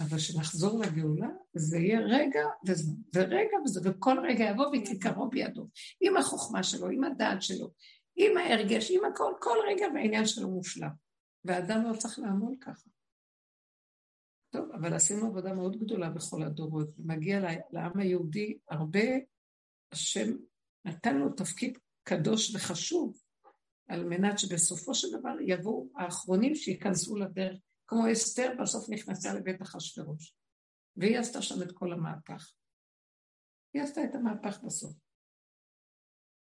אבל כשנחזור לגאולה, זה יהיה רגע וזמן, ורגע וזה, וכל רגע יבוא וכיכרו בידו, עם החוכמה שלו, עם הדעת שלו, עם ההרגש, עם הכל, כל רגע והעניין שלו מושלם. ואדם לא צריך לעמול ככה. טוב, אבל עשינו עבודה מאוד גדולה בכל הדורות, ומגיע לעם היהודי הרבה, השם נתן לו תפקיד קדוש וחשוב, על מנת שבסופו של דבר יבואו האחרונים שייכנסו לדרך, כמו אסתר בסוף נכנסה לבית אחשורוש, והיא עשתה שם את כל המהפך. היא עשתה את המהפך בסוף.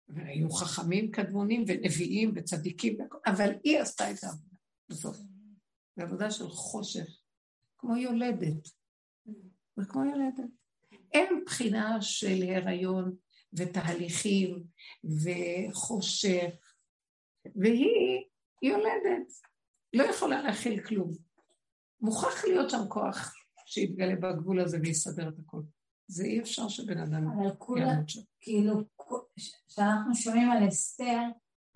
והיו חכמים קדמונים ונביאים וצדיקים, אבל היא עשתה את העבודה בסוף. זו עבודה של חושך, כמו יולדת. זה כמו יולדת. אין בחינה של הריון ותהליכים וחושך, והיא יולדת, לא יכולה להכיל כלום. מוכרח להיות שם כוח שיתגלה בגבול הזה ויסדר את הכל. זה אי אפשר שבן אדם יעמוד שם. כאילו, כשאנחנו שומעים על אסתר,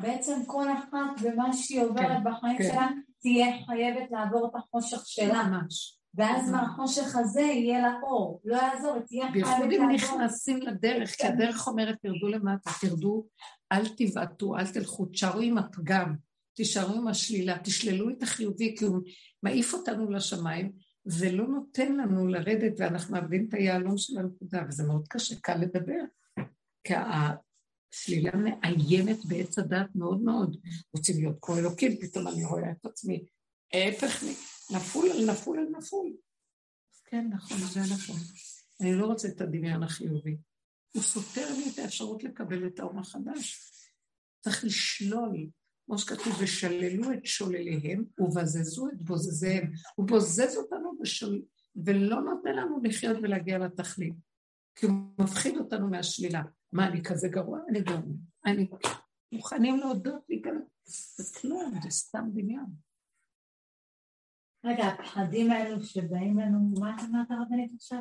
בעצם כל אחת במה שהיא עוברת כן, בחיים כן. שלה, תהיה חייבת לעבור את החושך שלה. ממש. ואז מהחושך הזה יהיה לה אור, לא יעזור, תהיה חייבת לעבור. בייחוד אם נכנסים לדרך, כי הדרך אומרת, תרדו למטה, תרדו, אל תבעטו, אל תלכו, תשארו עם הפגם, תישארו עם השלילה, תשללו את החיובי, כי הוא מעיף אותנו לשמיים, ולא נותן לנו לרדת, ואנחנו מאבדים את היהלום של הנקודה, וזה מאוד קשה, קל לדבר. כי השלילה מאיימת בעץ הדת מאוד מאוד. רוצים להיות כמו אלוקים, פתאום אני רואה את עצמי. ההפך, נפול על נפול על נפול. כן, נכון, זה נכון. אני לא רוצה את הדמיון החיובי. הוא סותר לי את האפשרות לקבל את האור החדש. צריך לשלול, כמו שכתוב, ושללו את שולליהם ובזזו את בוזזיהם. הוא בוזז אותנו ושול... ולא נותן לנו לחיות ולהגיע לתכלית. כי הוא מפחיד אותנו מהשלילה. מה, אני כזה גרוע? אני גרוע. אני מוכנים להודות לי כאן. זה כלום, זה סתם דמיון. רגע, הפחדים האלו שבאים לנו, מה את אמרת רבנית עכשיו?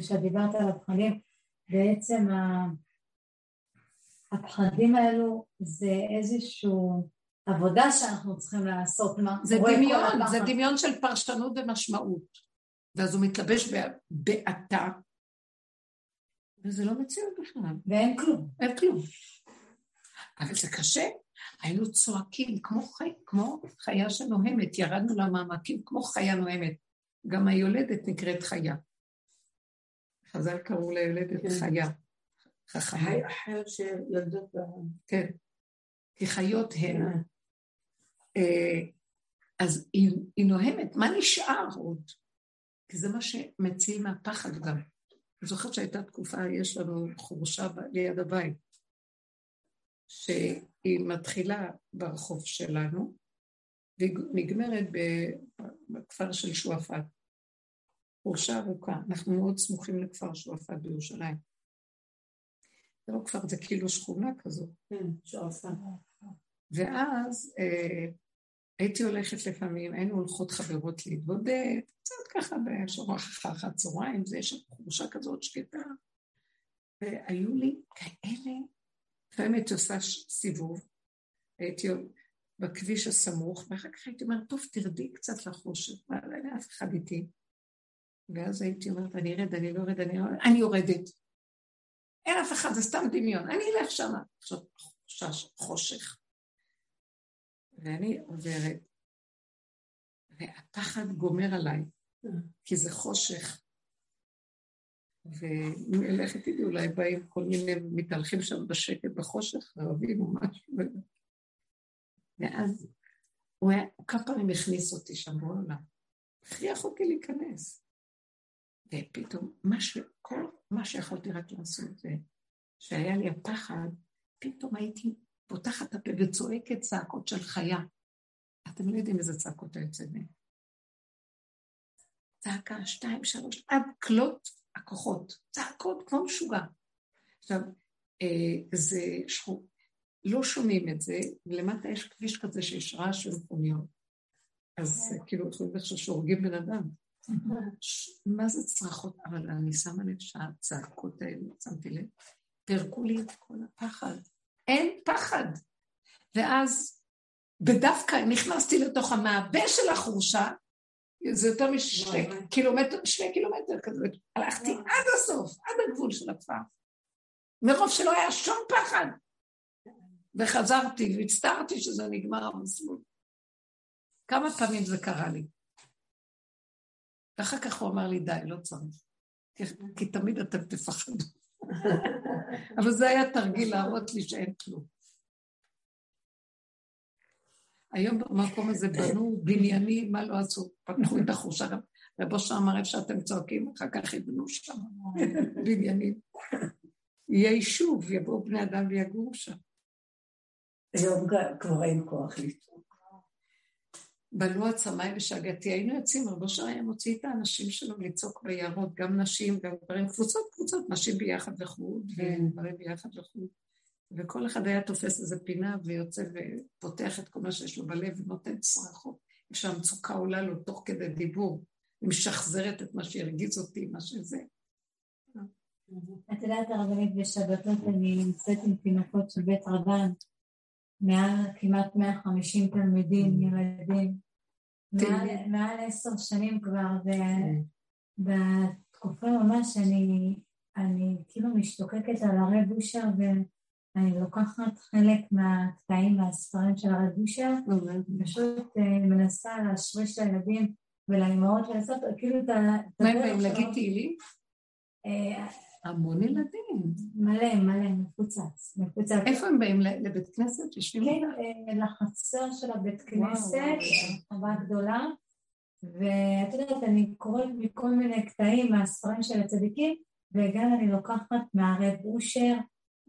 כשאת דיברת על הפחדים, בעצם הפחדים האלו זה איזושהי עבודה שאנחנו צריכים לעשות. זה דמיון, זה דמיון של פרשנות ומשמעות. ואז הוא מתלבש בעתה, וזה לא מציאות בכלל. ואין כלום. אין כלום. אבל זה קשה. היינו צועקים כמו, חי, כמו חיה שנוהמת, ירדנו למעמקים כמו חיה נוהמת. גם היולדת נקראת חיה. חז"ל קראו ליולדת כן. חיה. חכמה. חי אחר שיולדות ב... כן. כי חיות הן. כן. אה, אז היא, היא נוהמת, מה נשאר עוד? כי זה מה שמציל מהפחד גם. אני זוכרת שהייתה תקופה, יש לנו חורשה ליד הבית, שהיא מתחילה ברחוב שלנו, והיא נגמרת בכפר של שועפאט. חורשה ארוכה, אנחנו מאוד סמוכים לכפר שועפאט בירושלים. זה לא כפר, זה כאילו שכונה כזו. כן, שועפאט. ואז אה, הייתי הולכת לפעמים, היינו הולכות חברות להתבודד, קצת ככה בשורה אחת צהריים, זה יש חורשה כזאת שקטה. והיו לי כאלה, הייתי עושה סיבוב, הייתי בכביש הסמוך, ואחר כך הייתי אומרת, טוב, תרדי קצת לחושך, אין אף אחד איתי. ואז הייתי אומרת, אני ארד, אני לא ארד, אני לא אני יורדת. אין אף אחד, זה סתם דמיון, אני אלך שמה. עכשיו, חושך. ואני עוברת, והפחד גומר עליי, כי זה חושך. ולכת תדעי, אולי באים כל מיני, מתהלכים שם בשקט בחושך, ערבים או משהו. ואז הוא היה, כמה פעמים הכניס אותי שם בעולם. הכריח אותי להיכנס. ופתאום, מה ש... כל מה שיכולתי רק לעשות שהיה לי הפחד, פתאום הייתי פותחת את הפה וצועקת צעקות של חיה. אתם לא יודעים איזה צעקות היוצא. צעקה, שתיים, שלוש, עד כלות הכוחות. צעקות כמו משוגע. עכשיו, אה, זה שחור, לא שומעים את זה, ולמטה יש כביש כזה שיש רעש של מכוניות. אז כן. כאילו יכולים לחשוב שהורגים בן אדם. מה זה צרחות? אבל אני שמה לב שהצעקות האלה, שמתי לב, פירקו לי את כל הפחד. אין פחד. ואז בדווקא נכנסתי לתוך המעבה של החורשה, זה יותר משני קילומטר, שני קילומטר כזה, הלכתי עד הסוף, עד הגבול של הכפר. מרוב שלא היה שום פחד. וחזרתי והצטערתי שזה נגמר המסלול. כמה פעמים זה קרה לי. ואחר כך הוא אמר לי, די, לא צריך. כי תמיד אתם תפחדו. אבל זה היה תרגיל להראות לי שאין כלום. היום במקום הזה בנו בניינים, מה לא עשו? פתחו את החושה. רב אושר אמר, איפה שאתם צועקים, אחר כך יבנו שם בניינים. יהיה יישוב, יבואו בני אדם ויגורו שם. היום כבר אין כוח לצעוק. בנו עצמיי ושאגתי, היינו יוצאים, רבו שר היה מוציא את האנשים שלו לצעוק ביערות, גם נשים, גם גברים, קבוצות קבוצות, נשים ביחד לחוד, וגברים ביחד לחוד. וכל אחד היה תופס איזה פינה ויוצא ופותח את כל מה שיש לו בלב ונותן צרחות. כשהמצוקה עולה לו תוך כדי דיבור, ומשחזרת את מה שהרגיז אותי, מה שזה. את יודעת, הרבנית, בשבתות אני נמצאת עם תינוקות של בית רבן, מעל כמעט 150 תלמידים, ילדים, מעל עשר שנים כבר, ובתקופה ממש אני, אני כאילו משתוקקת על הרי בושה ואני לוקחת חלק מהקטעים מהספרים של הרי בושה, פשוט אה, מנסה להשריש לילדים ולאימהות ולעשות כאילו את ה... מה הם באים להגיד תהילים? המון ילדים. מלא, מלא, מפוצץ. מפוצץ. איפה הם באים? לבית כנסת? יושבים כן, אה, לחצר של הבית כנסת, חווה גדולה. ואת יודעת, אני קוראת מכל מיני קטעים מהספרים של הצדיקים, וגם אני לוקחת מהרב אושר,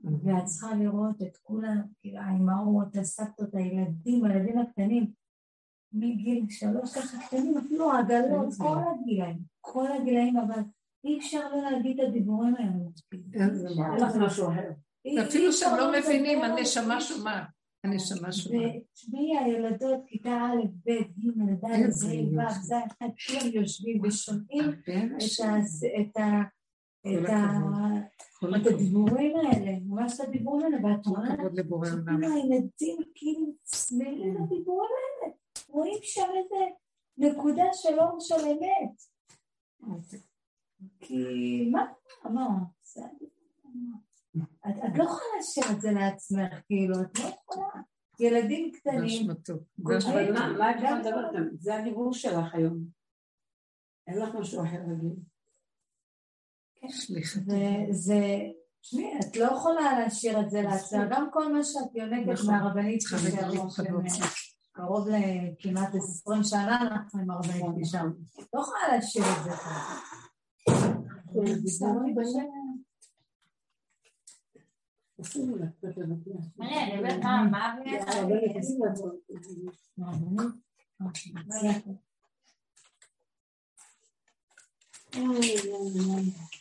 ואת צריכה לראות את כולם, כאילו האימהות, הסבתות, הילדים, הילדים הקטנים, מגיל שלוש ככה קטנים, אפילו עגלות, כל הגילאים, כל הגילאים, אבל אי אפשר לא להגיד את הדיבורים האלה. אין לך משהו אחר. אפילו שהם לא מבינים, הנשמה שומעת. הנשמה שומעת. ותשמעי, הילדות, כיתה א', ב', ג', ד', ז', ו', ז', כולם יושבים ושומעים את הדיבורים האלה, ממש את הדיבורים האלה, ואת רואה, כאילו הילדים כאילו צמאים לדיבורים האלה, רואים שם איזה נקודה של אור של אמת. כי מה, מה, את לא יכולה להשאיר את זה לעצמך, כאילו, את לא יכולה. ילדים קטנים. מה את יכולה לדבר כאן? זה הדיבור שלך היום. אין לך משהו אחר להגיד. סליחה. זה, תשמעי, את לא יכולה להשאיר את זה לעצמך. גם כל מה שאת יונקת נכון. מהרבנית קרוב לכמעט עשרים שנה אנחנו עם הרבנית שם. לא יכולה להשאיר את זה ככה. אז אני אסכים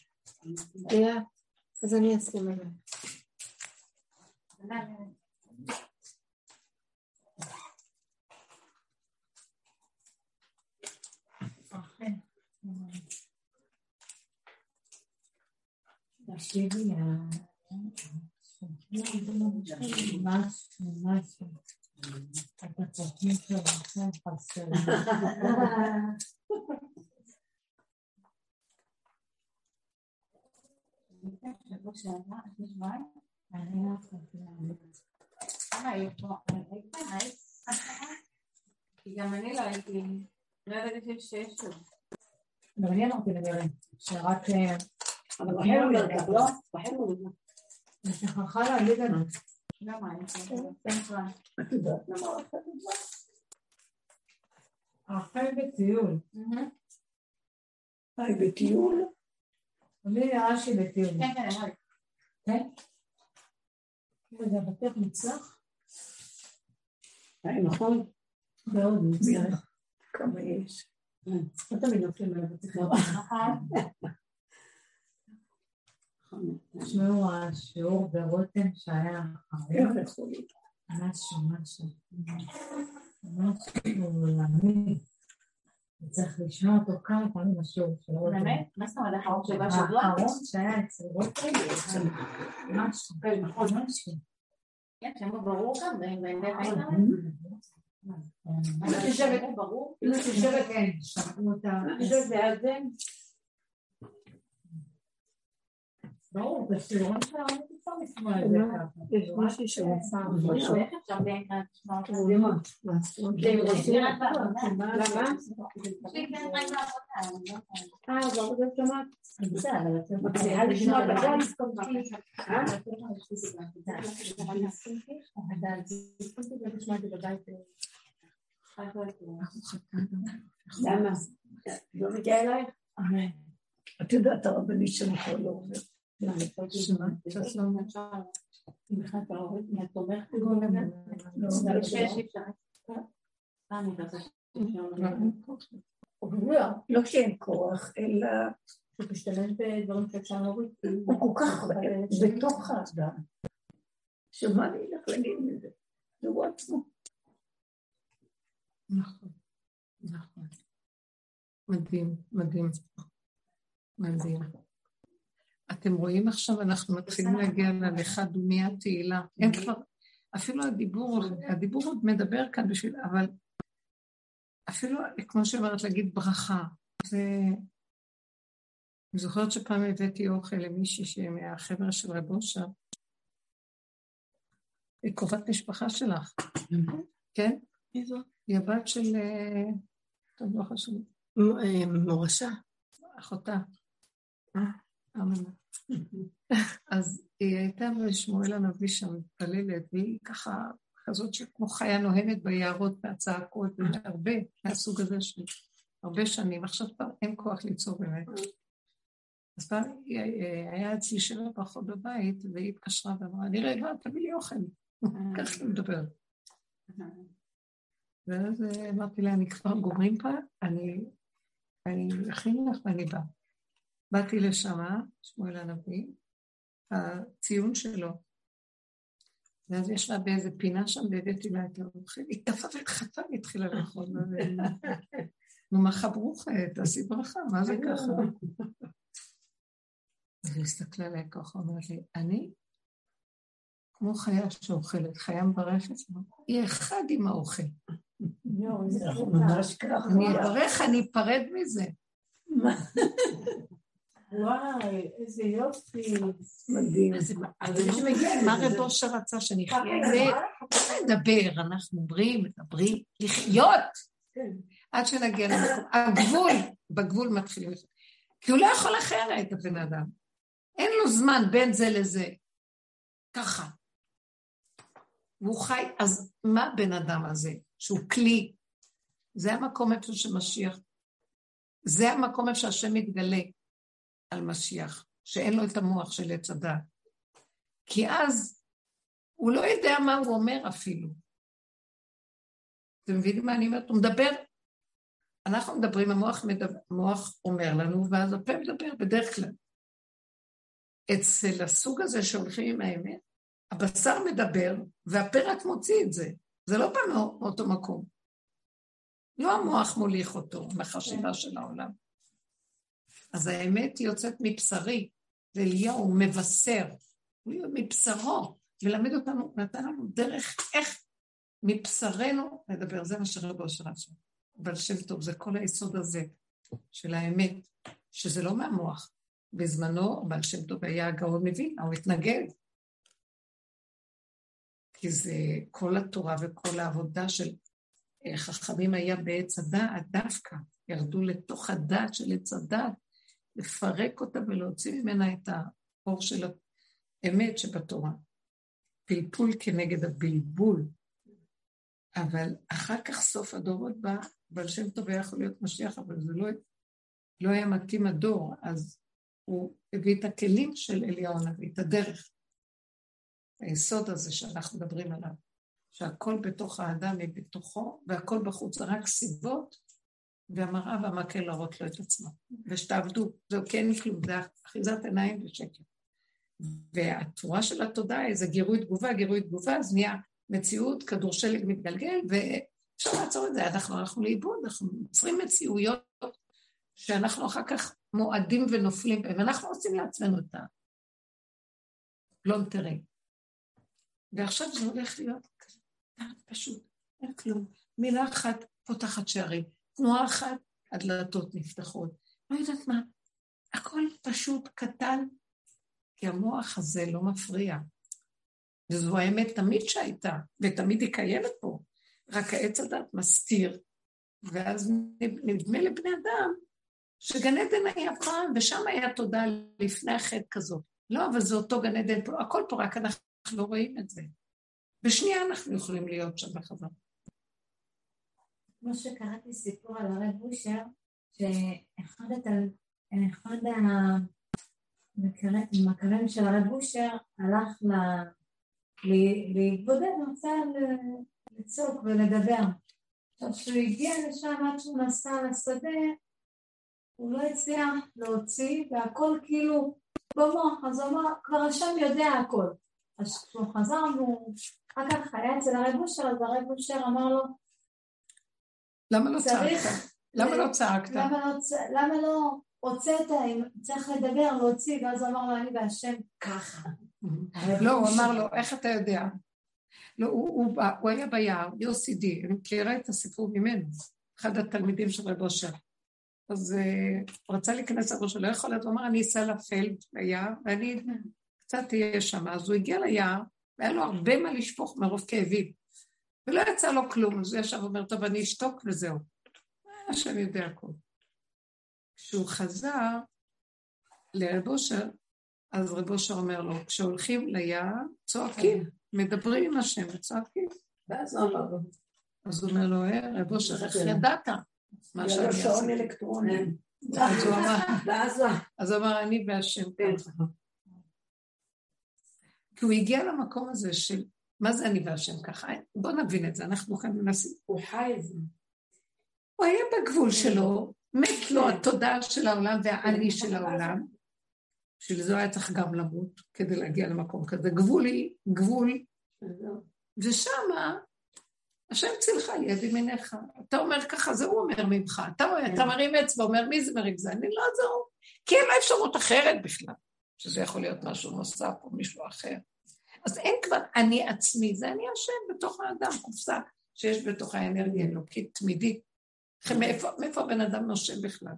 תקשיבי, ממש ממש את הצרכים שלכם חסרים. כי גם אני לא הייתי, לא ידעתי שיש עוד. גם אני אמרתי למירי, שרק אבל בחיר הוא נלקח, לא? בחיר הוא נלקח. אני שכחה להגיד לנו. למה? את את החי בטיול. חי בטיול? לי נראה שהיא בטיול. כן, כן, אמרתי. כן? בטח מוצלח? היי, נכון. מאוד מוצלח. כמה יש. לא תמיד נופלים עליו, צריך לראות. תשמעו, השיעור ברותם שהיה אחרי, משהו, משהו, משהו עולמי. צריך לשמוע אותו כמה פעמים רותם. באמת? מה זאת אומרת, האחרון של השבוע? האחרון שהיה אצל רותם, משהו, משהו. כן, שם ברור גם, באמת. אם את יושבת, ברור. אם את יושבת, כן, שמעו אותה. זה זה. ברור, בשיעורים שלנו אפשר לשמוע את זה ככה. יש מישהי שרוצה. למה? לא מגיע אלייך? את יודעת, הרבנית שלך לא עובר. לא שאין כוח, אלא הוא משתמש בדברים שאפשר להוריד. הוא כל כך בתוך האדם. שמה אני אלך להגיד מזה? והוא עצמו. נכון, נכון. מדהים, מדהים. מדהים. אתם רואים עכשיו, אנחנו מתחילים להגיע ללכה דומיה תהילה. אין כבר, אפילו הדיבור, הדיבור עוד מדבר כאן בשביל, אבל אפילו, כמו שאומרת, להגיד ברכה. זה... אני זוכרת שפעם הבאתי אוכל למישהי מהחבר'ה של רב אושר, קרובת משפחה שלך, כן? היא הבת של... טוב, לא חשוב. מורשה. אחותה. אמנה. אז היא הייתה בשמואל הנביא שם מתפללת, והיא ככה, כזאת שכמו חיה נוהמת ביערות והצעקות, והרבה מהסוג הזה של הרבה שנים. עכשיו כבר אין כוח ליצור באמת. אז פעם היה אצלי שבע פחות בבית, והיא התקשרה ואמרה, אני רעבה, תביא לי אוכל. ככה היא מדברת. ואז אמרתי לה, אני כבר גומרים פה, אני אכין לך ואני באה. באתי לשם, שמואל הנביא, הציון שלו. ואז ישבה באיזה פינה שם והבאתי לה את האוכל, היא טפה וחטפה והתחילה לאכול. נו, מה חברוך, תעשי ברכה, מה זה ככה? אז היא הסתכלה עליה ככה, אומרת לי, אני כמו חיה שאוכלת, חיה מברכת, היא אחד עם האוכל. ממש ככה. אני אברך, אני אפרד מזה. וואי, איזה יופי. מדהים. מה רב אושר רצה שנחיה? זה לדבר, אנחנו אומרים, מדברים, לחיות. עד שנגיע למקום. הגבול, בגבול מתחילים. כי הוא לא יכול אחרת, הבן אדם. אין לו זמן בין זה לזה. ככה. והוא חי, אז מה הבן אדם הזה, שהוא כלי? זה המקום איפה שמשיח, זה המקום איפה שהשם מתגלה על משיח, שאין לו את המוח של עץ הדת. כי אז הוא לא יודע מה הוא אומר אפילו. אתם מבינים מה אני אומרת? הוא מדבר, אנחנו מדברים, המוח, מדבר, המוח אומר לנו, ואז הפה מדבר בדרך כלל. אצל הסוג הזה שהולכים עם האמת, הבשר מדבר, והפה רק מוציא את זה. זה לא בא מאותו מקום. לא המוח מוליך אותו מהחשיבה של העולם. אז האמת יוצאת מבשרי, ואליהו מבשר, הוא מבשרו, ולמד אותנו, נתן לנו דרך איך מבשרנו לדבר, זה מה שרבו שלנו. אבל שם טוב, זה כל היסוד הזה של האמת, שזה לא מהמוח. בזמנו, בעל שם טוב היה הגאון מווילנה, הוא התנגד. כי זה כל התורה וכל העבודה של חכמים היה בעץ הדעת דווקא, ירדו לתוך הדעת של עץ הדעת, לפרק אותה ולהוציא ממנה את האור של האמת שבתורה. פלפול כנגד הבלבול. אבל אחר כך סוף הדורות בא, בעל שם טוב היה יכול להיות משיח, אבל זה לא, לא היה מתאים הדור, אז הוא הביא את הכלים של אליהו הנביא, את הדרך. היסוד הזה שאנחנו מדברים עליו, שהכל בתוך האדם היא בתוכו, והכל בחוץ רק סיבות, והמראה והמקל להראות לו את עצמו. ושתעבדו, זהו, כן כלום, זה אחיזת עיניים ושקר. והצורה של התודעה זה גירוי תגובה, גירוי תגובה, אז נהיה מציאות, כדור שלג מתגלגל, ואפשר לעצור את זה, אנחנו הלכנו לאיבוד, אנחנו יוצרים מציאויות שאנחנו אחר כך מועדים ונופלים ואנחנו עושים לעצמנו את הפלונטרים. ועכשיו זה הולך להיות פשוט, אין כלום. מילה אחת פותחת שערים, תנועה אחת, הדלתות נפתחות. לא יודעת מה, הכל פשוט קטן, כי המוח הזה לא מפריע. וזו האמת תמיד שהייתה, ותמיד היא קיימת פה, רק העץ הדת מסתיר, ואז נדמה לבני אדם שגן עדן היה פעם, ושם היה תודה לפני החטא כזאת. לא, אבל זה אותו גן עדן פה, הכל פה, רק אנחנו לא רואים את זה. בשנייה אנחנו יכולים להיות שם בחזרה. כמו שקראתי סיפור על הרב בושר, שאחד המכרים של הרב בושר הלך להתבודד, רצה לצעוק ולדבר. עכשיו, כשהוא הגיע לשם עד שהוא נסע לשדה, הוא לא הצליח להוציא, והכל כאילו במוח, אז הוא אמר, כבר השם יודע הכל. אז כשהוא חזר, הוא אחר כך היה אצל הרב בושר, אז הרב בושר אמר לו, למה לא צעקת? למה לא צעקת? למה לא הוצאת, אם צריך לדבר, להוציא, ואז הוא אמר לו, אני והשם ככה. לא, הוא אמר לו, איך אתה יודע? לא, הוא היה ביער, יוסי די, אני מכירה את הסיפור ממנו, אחד התלמידים של רב אושר. אז uh, הוא רצה להיכנס לראש שלו, לא יכול להיות, הוא אמר, אני אסע לפלד, ליער, ואני קצת אהיה שם. אז הוא הגיע ליער, והיה לו הרבה מה לשפוך מרוב כאבים. ולא יצא לו כלום, אז הוא ישב ואומר, טוב, אני אשתוק וזהו. השם יודע הכול. כשהוא חזר לרב אושר, אז רב אושר אומר לו, כשהולכים ליער, צועקים, מדברים עם השם וצועקים. ואז הוא אמר לו. אז הוא אומר לו, אה, רב אושר, איך ידעת? מה שאני עשיתי. שעון אלקטרוני. אז הוא אמר, אני והשם ככה. כי הוא הגיע למקום הזה של מה זה אני והשם ככה? בואו נבין את זה, אנחנו כאן מנסים. הוא חי את זה. הוא היה בגבול שלו, מת לו התודעה של העולם והאני של העולם, בשביל זה היה צריך גם למות כדי להגיע למקום כזה. גבולי, גבול, ושמה השם צילך יד ימיניך. אתה אומר ככה, זה הוא אומר ממך. אתה, אתה מרים אצבע, אומר מי זה מרים זה? אני לא, זה הוא. כי אין לו אפשרות אחרת בכלל, שזה יכול להיות משהו נוסף או מישהו אחר. אז אין כבר אני עצמי, זה אני השם בתוך האדם, קופסה שיש בתוכה אנרגיה אלוקית תמידית. מאיפה, מאיפה הבן אדם נושם בכלל?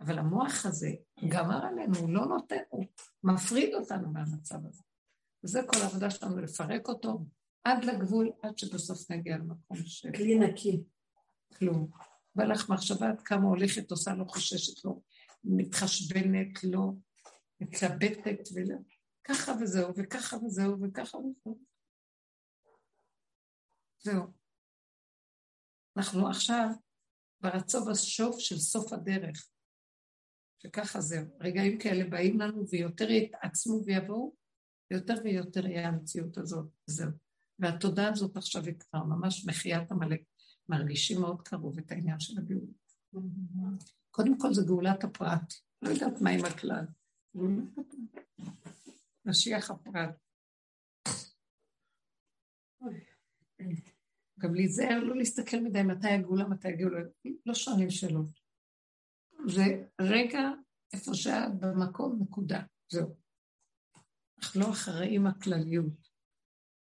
אבל המוח הזה גמר עלינו, הוא לא נותן, הוא מפריד אותנו מהמצב הזה. וזה כל העבודה שלנו, לפרק אותו עד לגבול, עד שבסוף נגיע למקום ש... כלי נקי. כלום. בא לך מחשבה עד כמה הולכת, עושה לו, חוששת לו, מתחשבנת לו, מתלבטת ולא. ככה וזהו, וככה וזהו, וככה וזהו. זהו. אנחנו עכשיו ברצון השוף של סוף הדרך, שככה זהו. רגעים כאלה באים לנו ויותר יתעצמו ויבואו, ויותר ויותר יהיה המציאות הזאת, זהו. והתודה הזאת עכשיו היא כבר ממש מחיית עמלק. מרגישים מאוד קרוב את העניין של הגאולה. קודם כל זה גאולת הפרט, לא יודעת מה עם הכלל. משיח הפרט. גם להיזהר, לא להסתכל מדי מתי הגאולה, מתי הגאולה, לא שואלים שאלות. זה רגע איפה שאת במקום, נקודה, זהו. אנחנו לא אחראים הכלליות.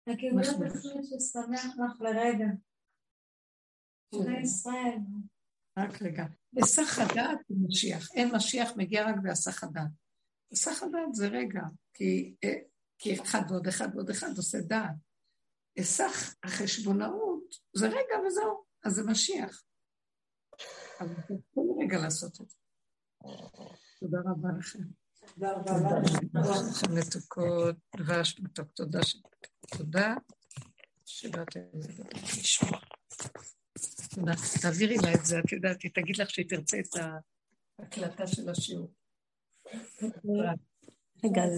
הגאולה בהחלט ששמח לך לרגע. ישראל. רק רגע. היסח הדעת הוא משיח. אין משיח מגיע רק בהיסח הדעת. היסח הדעת זה רגע, כי, אה, כי אחד ועוד אחד ועוד אחד עושה דעת. היסח החשבונאות זה רגע וזהו, אז זה משיח. אז כל רגע לעשות את זה. תודה רבה לכם. תודה רבה לכם מתוקות, דבש מתוק, תודה. תודה שבאתם לשמוע. תודה. תעבירי לה את זה, את יודעת, היא תגיד לך שהיא תרצה את ההקלטה של השיעור. רגע,